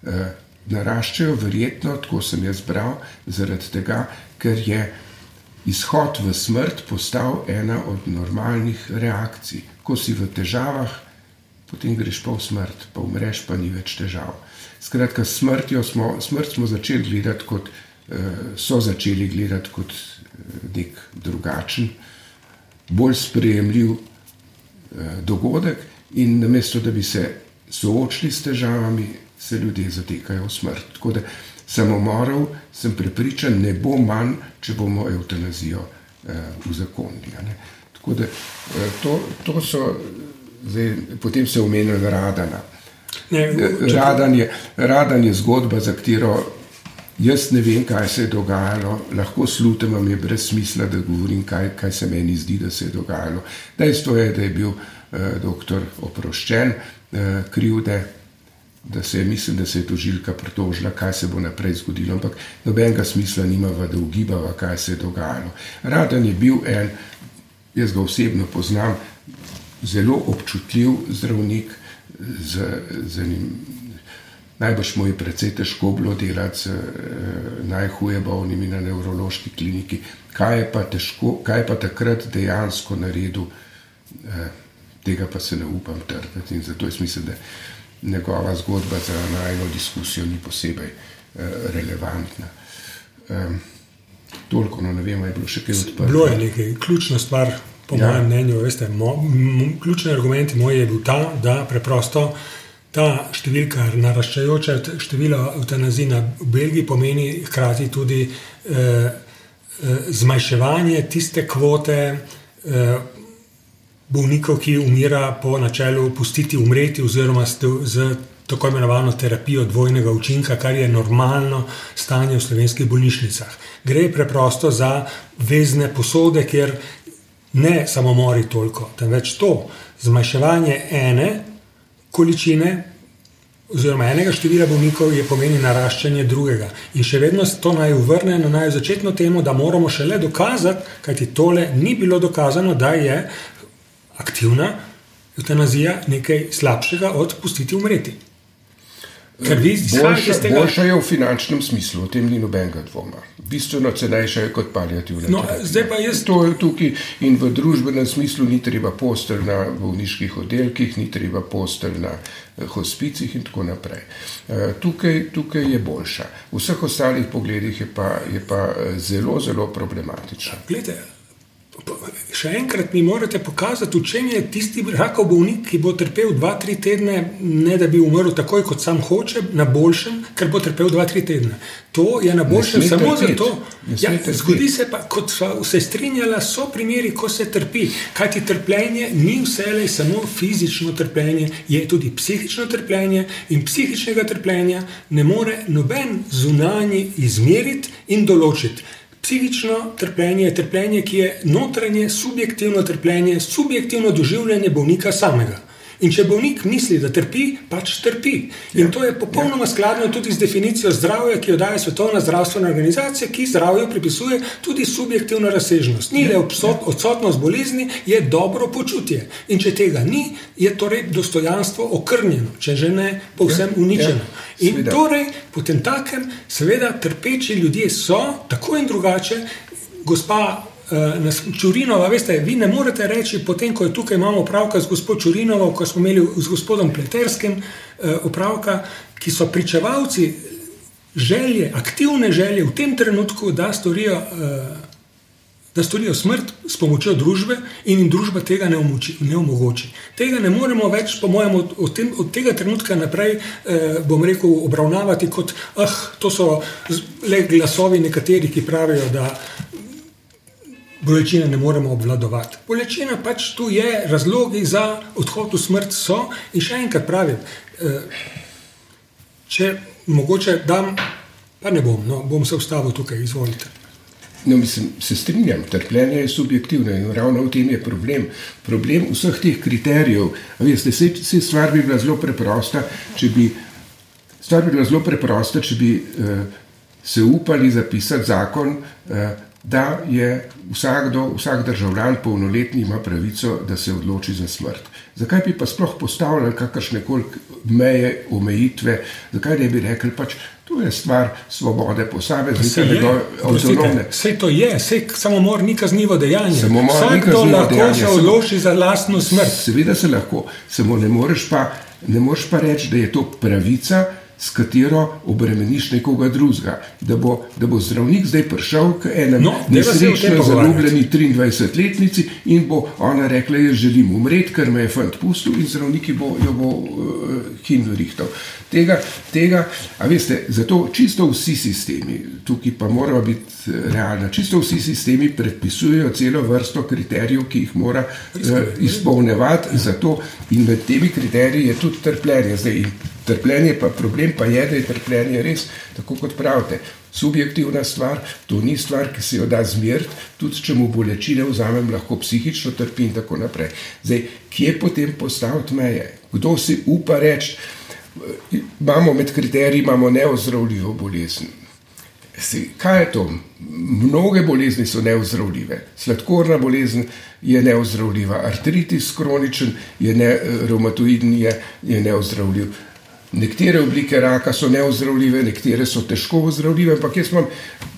B: E, naraščajo verjetno, tako sem jaz bral, zaradi tega, ker je izhod v smrt postal ena od normalnih reakcij. Ko si v težavah, potem greš pa v smrt, pa umreš, pa ni več težav. Skratka, smo, smrt smo začeli gledati kot so začeli gledati kot eh, nek drugačen, bolj sprejemljiv eh, dogodek, in namesto da bi se soočili s težavami, se ljudje zatekajo v smrt. Tako da samomorov, sem prepričan, ne bo manj, če bomo eutanazijo uzakonili. Eh, Tako da to, to so, zdaj, potem se omenja Radana. Ne, Radan, je, Radan je zgodba, za katero Jaz ne vem, kaj se je dogajalo, lahko slutim, vam je brez smisla, da govorim, kaj, kaj se meni zdi, da se je dogajalo. Dejstvo je, da je bil eh, doktor oproščen eh, krivde, da se je, mislim, da se je tožilka pritožila, kaj se bo naprej zgodilo, ampak nobenega smisla nima, da ugibava, kaj se je dogajalo. Radan je bil en, jaz ga osebno poznam, zelo občutljiv zdravnik z, z enim Najbrž mu je precej težko bilo delati z eh, najhuje bolnimi na nevrološki kliniki. Kaj je pa, težko, kaj je pa takrat dejansko naredil, eh, tega pa se ne upam trditi. In zato jaz mislim, da njegova zgodba za najno diskusijo ni posebej eh, relevantna. Eh, toliko, no ne vem, je bilo še kaj odprto.
C: Bilo je nekaj, ključna stvar po ja. mojem mnenju, veste, mo, m, ključni argument moj je bil ta, da preprosto. Ta številka, naraščajoča števila eutanazij na Belgiji, pomeni hkrati tudi eh, eh, zmanjševanje tiste kvote eh, bolnikov, ki umira po načelu pustiti umreti, oziroma z, z tako imenovano terapijo dvojnega učinka, kar je normalno stanje v slovenskih bolnišnicah. Gre preprosto za vezne posode, kjer ne samomori toliko, temveč to zmanjševanje ene količine. Oziroma, enega števila bolnikov je pomeni naraščanje drugega. In še vedno to naj vrne na naj začetno temo, da moramo šele dokazati, kajti tole ni bilo dokazano, da je aktivna eutanazija nekaj slabšega od pustiti umreti.
B: Ker vi izhajate iz tega, da je v finančnem smislu, o tem ni nobenega dvoma. Bistveno cenejše je kot palijativna
C: no, terapija. Jaz...
B: To je tukaj in v družbenem smislu ni treba postelj na bolniških oddelkih, ni treba postelj na eh, hospicih in tako naprej. Eh, tukaj, tukaj je boljša. V vseh ostalih pogledih je pa, je pa eh, zelo, zelo problematična.
C: Glede, Še enkrat mi morate pokazati, v čem je tisti rakov bolnik, ki bo trpel 2-3 tedne, ne da bi umrl takoj, kot sam hoče, na boljšem, ker bo trpel 2-3 tedne. To je na boljšem samo zato. Ja, zgodi se pa, kot so se strinjala, so primeri, ko se trpi. Kaj ti trpljenje ni vselej samo fizično trpljenje, je tudi psihično trpljenje in psihičnega trpljenja ne more noben zunanji izmeriti in določiti. Psihično trpljenje je trpljenje, ki je notranje, subjektivno trpljenje, subjektivno doživljanje bolnika samega. In če bolnik misli, da trpi, pač trpi. In ja. to je popolnoma ja. skladno tudi z definicijo zdravja, ki jo daje Svetovna zdravstvena organizacija, ki zdravju pripisuje tudi subjektivno razsežnost. Ni le ja. odsotnost bolezni, je dobro počutje. In če tega ni, je torej dostojanstvo okrnjeno, če že ne povsem uničeno. In torej, potem takem, seveda, trpeči ljudje so tako in drugače. Gospa uh, Čurinova, veste, vi ne morete reči, potem ko je tukaj imamo opravka z gospodom Čurinovo, ko smo imeli z gospodom Pleterskim uh, opravka, ki so pričevalci želje, aktivne želje v tem trenutku, da storijo. Uh, Da storijo smrt s pomočjo družbe, in jim družba tega ne, omoči, ne omogoči. Tega ne moremo več, po mojem, od, od, tem, od tega trenutka naprej, eh, bom rekel, obravnavati kot, ah, to so le glasovi nekaterih, ki pravijo, da bolečine ne moremo obvladovati. Bolečina pač tu je, razlogi za odhod v smrt so. In še enkrat pravim, eh, če mogoče dam, pa ne bom, no, bom se ustavil tukaj, izvolite.
B: No, mislim, se strinjam, trpljenje je subjektivno in ravno v tem je problem. Problem vseh teh kriterijev. Veste, se, se stvar bi bila zelo preprosta, če bi, bi, bila zelo preprosta, če bi eh, se upali zapisati zakon. Eh, da je vsakdo, vsak državljan polnoletni ima pravico, da se odloči za smrt. Zakaj bi pa sploh postavljali kakršne koli meje, omejitve, zakaj ne bi rekli pač. To je stvar svobode posameznika, avtonomne.
C: Vse to je, vse samomor ni kaznivo dejanje. Vsakdo lahko dejanje. se odloči za lastno smrt.
B: Seveda se lahko, samo ne moreš pa, ne moreš pa reči, da je to pravica, s katero obremeniš nekoga drugega. Da bo, da bo zdravnik zdaj prišel k enemu no, nesrečno zaljubljeni 23-letnici in bo ona rekla: Jaz želim umreti, ker me je fant pustil in zdravniki bo jo bo uh, hindu rihtal. Tega, tega, a veste, zato čisto vsi sistemi, tukaj pa moramo biti eh, realni, čisto vsi sistemi predpisujejo celo vrsto kriterijev, ki jih mora uh, izpolnevati, zato in med temi kriteriji je tudi trpljenje. Zdaj, Trpljenje pa problem pa je, da je trpljenje res, tako kot pravite, subjektivna stvar, to ni stvar, ki se jo da zmeriti, tudi če mu bolečine vzamem, lahko psihično trpi in tako naprej. Zdaj, kje potem postaviti meje? Kdo si upa reči, imamo med kriteriji, imamo neozdravljivo bolezen. Kaj je to? Mnoge bolezni so neozdravljive. Sladkorna bolezen je neozdravljiva, artritis kroničen je ne, reumatoidni je, je neozdravljiv Nekatere oblike raka so neozdravljive, nekatere so težko ozdravljive, ampak jaz imam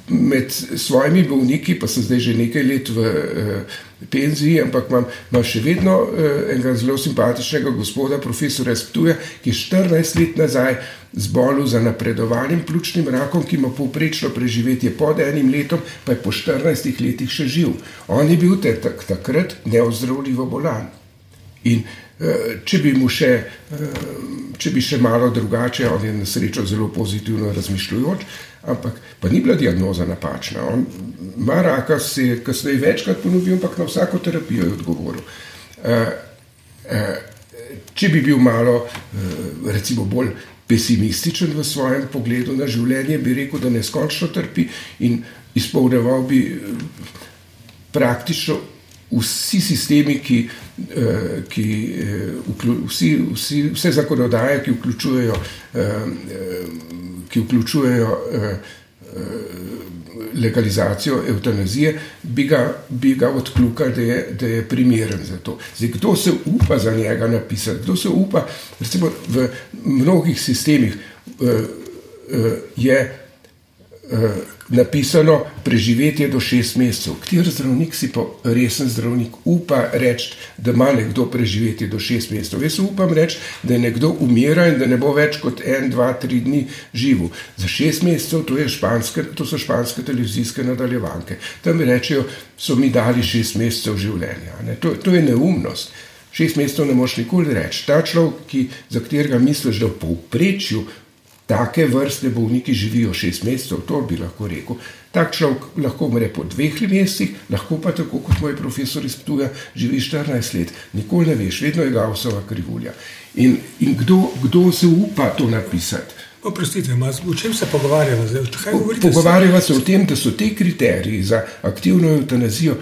B: med svojimi bolniki, pa sem zdaj že nekaj let v eh, penziji, ampak imam, imam še vedno eh, enega zelo simpatičnega gospoda, profesora Sptuja, ki je 14 let nazaj zbolel za napredovanim pljučnim rakom, ki ima povprečno preživetje pod enim letom, pa je po 14 letih še živ. On je bil takrat neozdravljivo bolan. In Eh, če bi mu še, eh, če bi še malo drugače, on je na srečo zelo pozitivno razmišljujoč, ampak pa ni bila diagnoza napačna. On ima raka, se je kasneje večkrat ponovil, ampak na vsako terapijo je odgovoril. Eh, če bi bil malo, recimo, bolj pesimističen v svojem pogledu na življenje, bi rekel, da neskončno trpi in izpolnjeval bi praktično vsi sistemi, ki, eh, ki eh, vsi, vsi, vse zakonodaje, ki vključujejo, eh, ki vključujejo legalizacijo eutanazije, bi ga, bi ga odkljukali, da, da je primeren za to. Zdaj, kdo se upa za njega napisati, kdo se upa, recimo v mnogih sistemih je napisano preživetje do šest mesecev. Kjer zdravnik si pa resen zdravnik upa reči, da ima nekdo preživetje do šest mesecev? Jaz upam reči, da je nekdo umiral in da ne bo več kot en, dva, tri dni živel. Za šest mesecev to, španske, to so španske televizijske nadaljevanke. Tam rečejo, so mi dali šest mesecev življenja. To, to je neumnost. Šest mesecev ne moš nikoli reči. Ta človek, ki, za katerega misliš, da v povprečju take vrste bolniki živijo šest mesecev, to bi lahko rekel. Tak človek lahko umre po dveh mesecih, lahko pa tako kot moj profesor iz Ptuja živi 14 let. Nikoli ne veš, vedno je Gaussova krivulja. In, in kdo, kdo se upa to napisati?
C: Oprostite, o čem se pogovarjamo zdaj?
B: Pogovarjamo se o tem, da so te kriteriji za aktivno eutanazijo,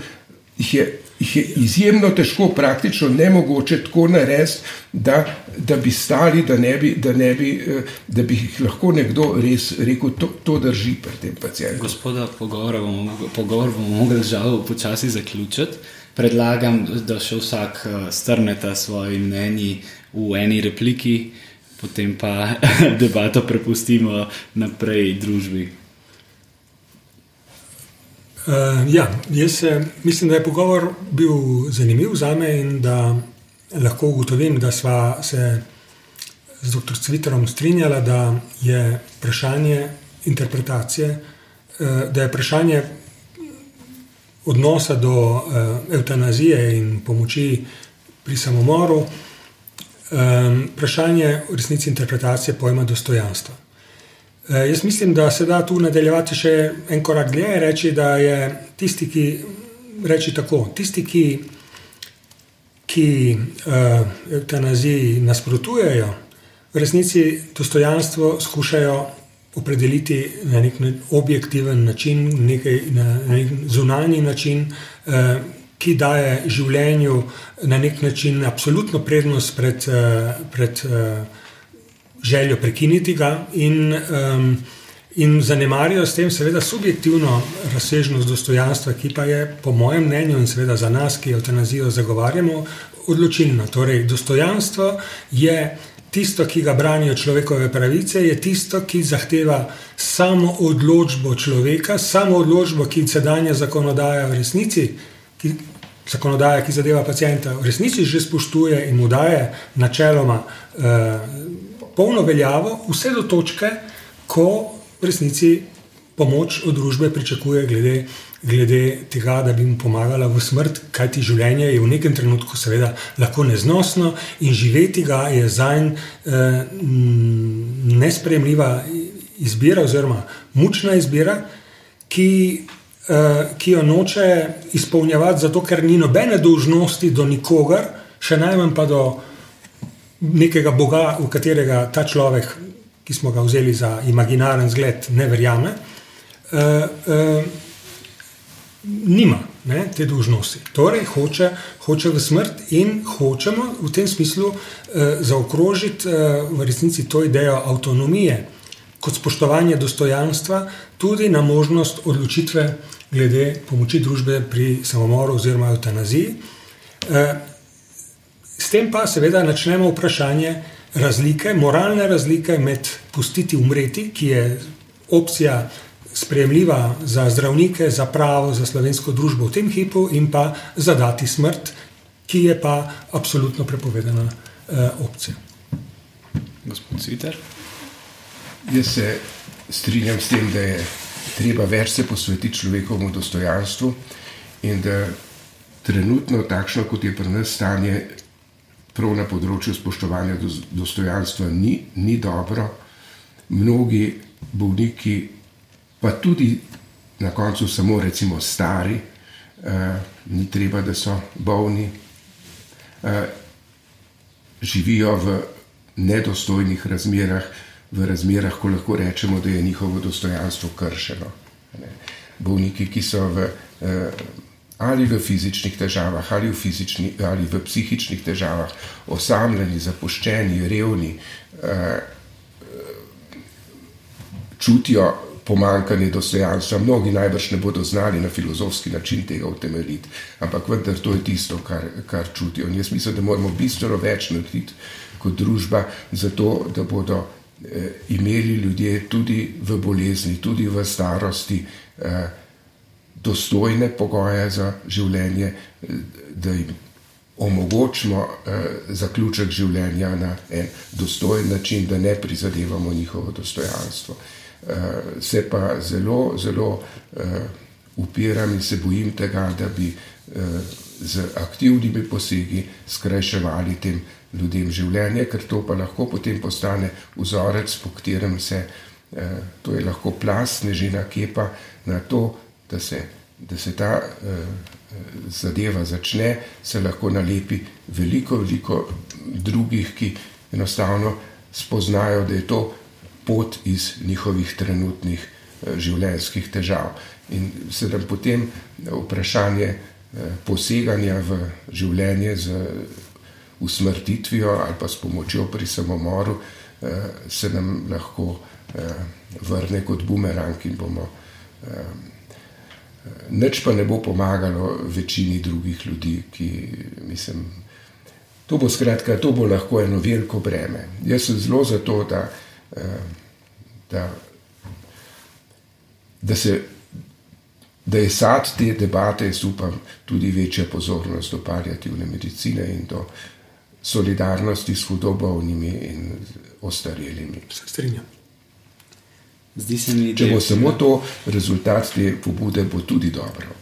B: jih je jih je izjemno težko, praktično nemogoče tako narediti, da, da bi stali, da, ne bi, da, ne bi, eh, da bi jih lahko nekdo res rekel, to, to drži pri tem pacijentu.
A: Gospoda, pogovor bomo, pogovor bomo mogli žal počasi zaključiti. Predlagam, da še vsak eh, strne ta svoje mnenje v eni repliki, potem pa debato prepustimo naprej družbi.
C: Uh, ja, jaz mislim, da je pogovor bil zanimiv za me in da lahko ugotovim, da sva se z dr. Cvitarom strinjala, da je vprašanje interpretacije, uh, da je vprašanje odnosa do uh, eutanazije in pomoči pri samomoru, um, vprašanje v resnici interpretacije pojma dostojanstva. Eh, jaz mislim, da se da tu nadaljevati še en korak dlje in reči, da je tisti, ki reči tako, tisti, ki, ki uh, eutanaziji nasprotujejo, v resnici dostojanstvo skušajo opredeliti na nek objektiven način, nekaj, na nek zunanji način. Uh, Ki daje življenju na nek način absolutno prednost pred, pred željo prekiniti ga in, um, in zanemarijo s tem, seveda, subjektivno razsežnost dostojanstva, ki pa je, po mojem mnenju, in seveda za nas, ki eutanazijo zagovarjamo, odločilna. Torej, dostojanstvo je. Tisto, ki ga branijo človekove pravice, je tisto, ki zahteva samo odločbo človeka, samo odločbo, ki sedanja zakonodaja v resnici, ki, zakonodaja, ki zadeva pacijenta, v resnici že spoštuje in mu daje načeloma eh, polno veljavo, vse do točke, ko v resnici pomoč od družbe pričakuje, glede, glede tega, da bi mu pomagala v smrt, kajti življenje je v nekem trenutku, seveda, lahko neznosno in živeti ga je za en eh, nespremljiva izbira, oziroma mučna izbira, ki, ki jo noče izpolnjevati, zato ker ni nobene dolžnosti do nikogar, še najmanj pa do nekega Boga, v katerega ta človek, ki smo ga vzeli za imaginaren zgled, ne verjame, uh, uh, nima ne, te dužnosti. Torej, hoče, hoče v smrt in hočemo v tem smislu uh, zaokrožiti uh, v resnici to idejo avtonomije kot spoštovanje dostojanstva, tudi na možnost odločitve glede pomoči družbe pri samomoru oziroma eutanaziji. Uh, S tem pa seveda začnemo vprašanje, razlike, moralne razlike med pustiti umreti, ki je opcija sprejemljiva za zdravnike, za pravo, za slovensko družbo v tem hipu, in pa zadati smrt, ki je pa absolutno prepovedana eh, opcija.
A: Gospod Citer.
B: Jaz se strinjam s tem, da je treba več se posvetiti človekovemu dostojanstvu in da trenutno, takšno kot je pri nas stanje, prav na področju spoštovanja dostojanstva, ni, ni dobro. Mnogi bolniki, pa tudi na koncu samo recimo stari, eh, ni treba, da so bolni, eh, živijo v nedostojnih razmerah v razmerah, ko lahko rečemo, da je njihovo dostojanstvo kršeno. Bolniki, ki so v, eh, ali v fizičnih težavah, ali v, fizični, ali v psihičnih težavah, osamljeni, zapuščeni, revni, eh, čutijo pomankanje dostojanstva. Mnogi najbrž ne bodo znali na filozofski način tega utemeljiti, ampak vendar to je tisto, kar, kar čutijo. In jaz mislim, da moramo bistveno več narediti kot družba, zato da bodo imeli ljudje tudi v bolezni, tudi v starosti, eh, dostojne pogoje za življenje, eh, da jim omogočimo eh, zaključek življenja na en dostojen način, da ne prizadevamo njihovo dostojanstvo. Eh, se pa zelo, zelo eh, upiram in se bojim tega, da bi eh, z aktivnimi posegi skrajševali tem ljudem življenje, ker to pa lahko potem postane vzorec, po katerem se, eh, to je lahko plas, nežina kepa na to, da se, da se ta eh, zadeva začne, se lahko nalepi veliko, veliko drugih, ki enostavno spoznajo, da je to pot iz njihovih trenutnih eh, življenjskih težav. In se nam potem vprašanje poseganja v življenje z usmrtitvijo ali pa s pomočjo pri samomoru eh, se nam lahko eh, vrne kot bumerang in bomo. Eh, Nič pa ne bo pomagalo večini drugih ljudi, ki mislim, to bo skratka, to bo lahko eno veliko breme. Jaz sem zelo za to, da, da, da, se, da je sad te debate, jaz upam, tudi večja pozornost do palijativne medicine in do solidarnosti s hudobovnimi in ostarelimi.
C: Se strinjam.
A: Zdi se mi,
B: Če bo samo to rezultat te pobude, bo tudi dobro.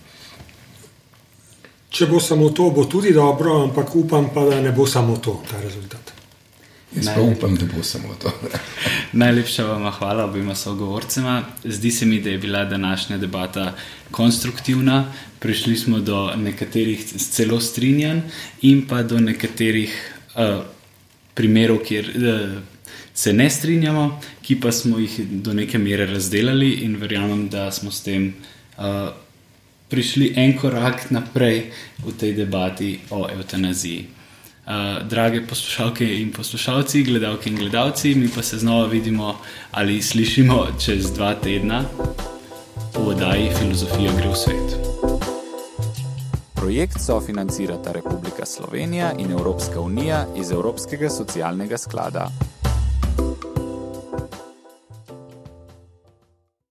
C: Če bo samo to, bo tudi dobro, ampak upam pa, da ne bo samo to, ta rezultat.
B: Jaz pa upam, da bo samo to.
A: Najlepša vam hvala obima sogovorcema. Zdi se mi, da je bila današnja debata konstruktivna. Prišli smo do nekaterih celo strinjanj in pa do nekaterih uh, primerov, kjer uh, se ne strinjamo, ki pa smo jih do neke mere razdelili in verjamem, da smo s tem uh, prišli en korak naprej v tej debati o eutanaziji. Uh, drage poslušalke in poslušalci, gledalke in gledalci, mi pa se znova vidimo ali slišimo čez dva tedna v oddaji Filozofija gre v svet.
D: Projekt sofinancirata Republika Slovenija in Evropska unija iz Evropskega socialnega sklada.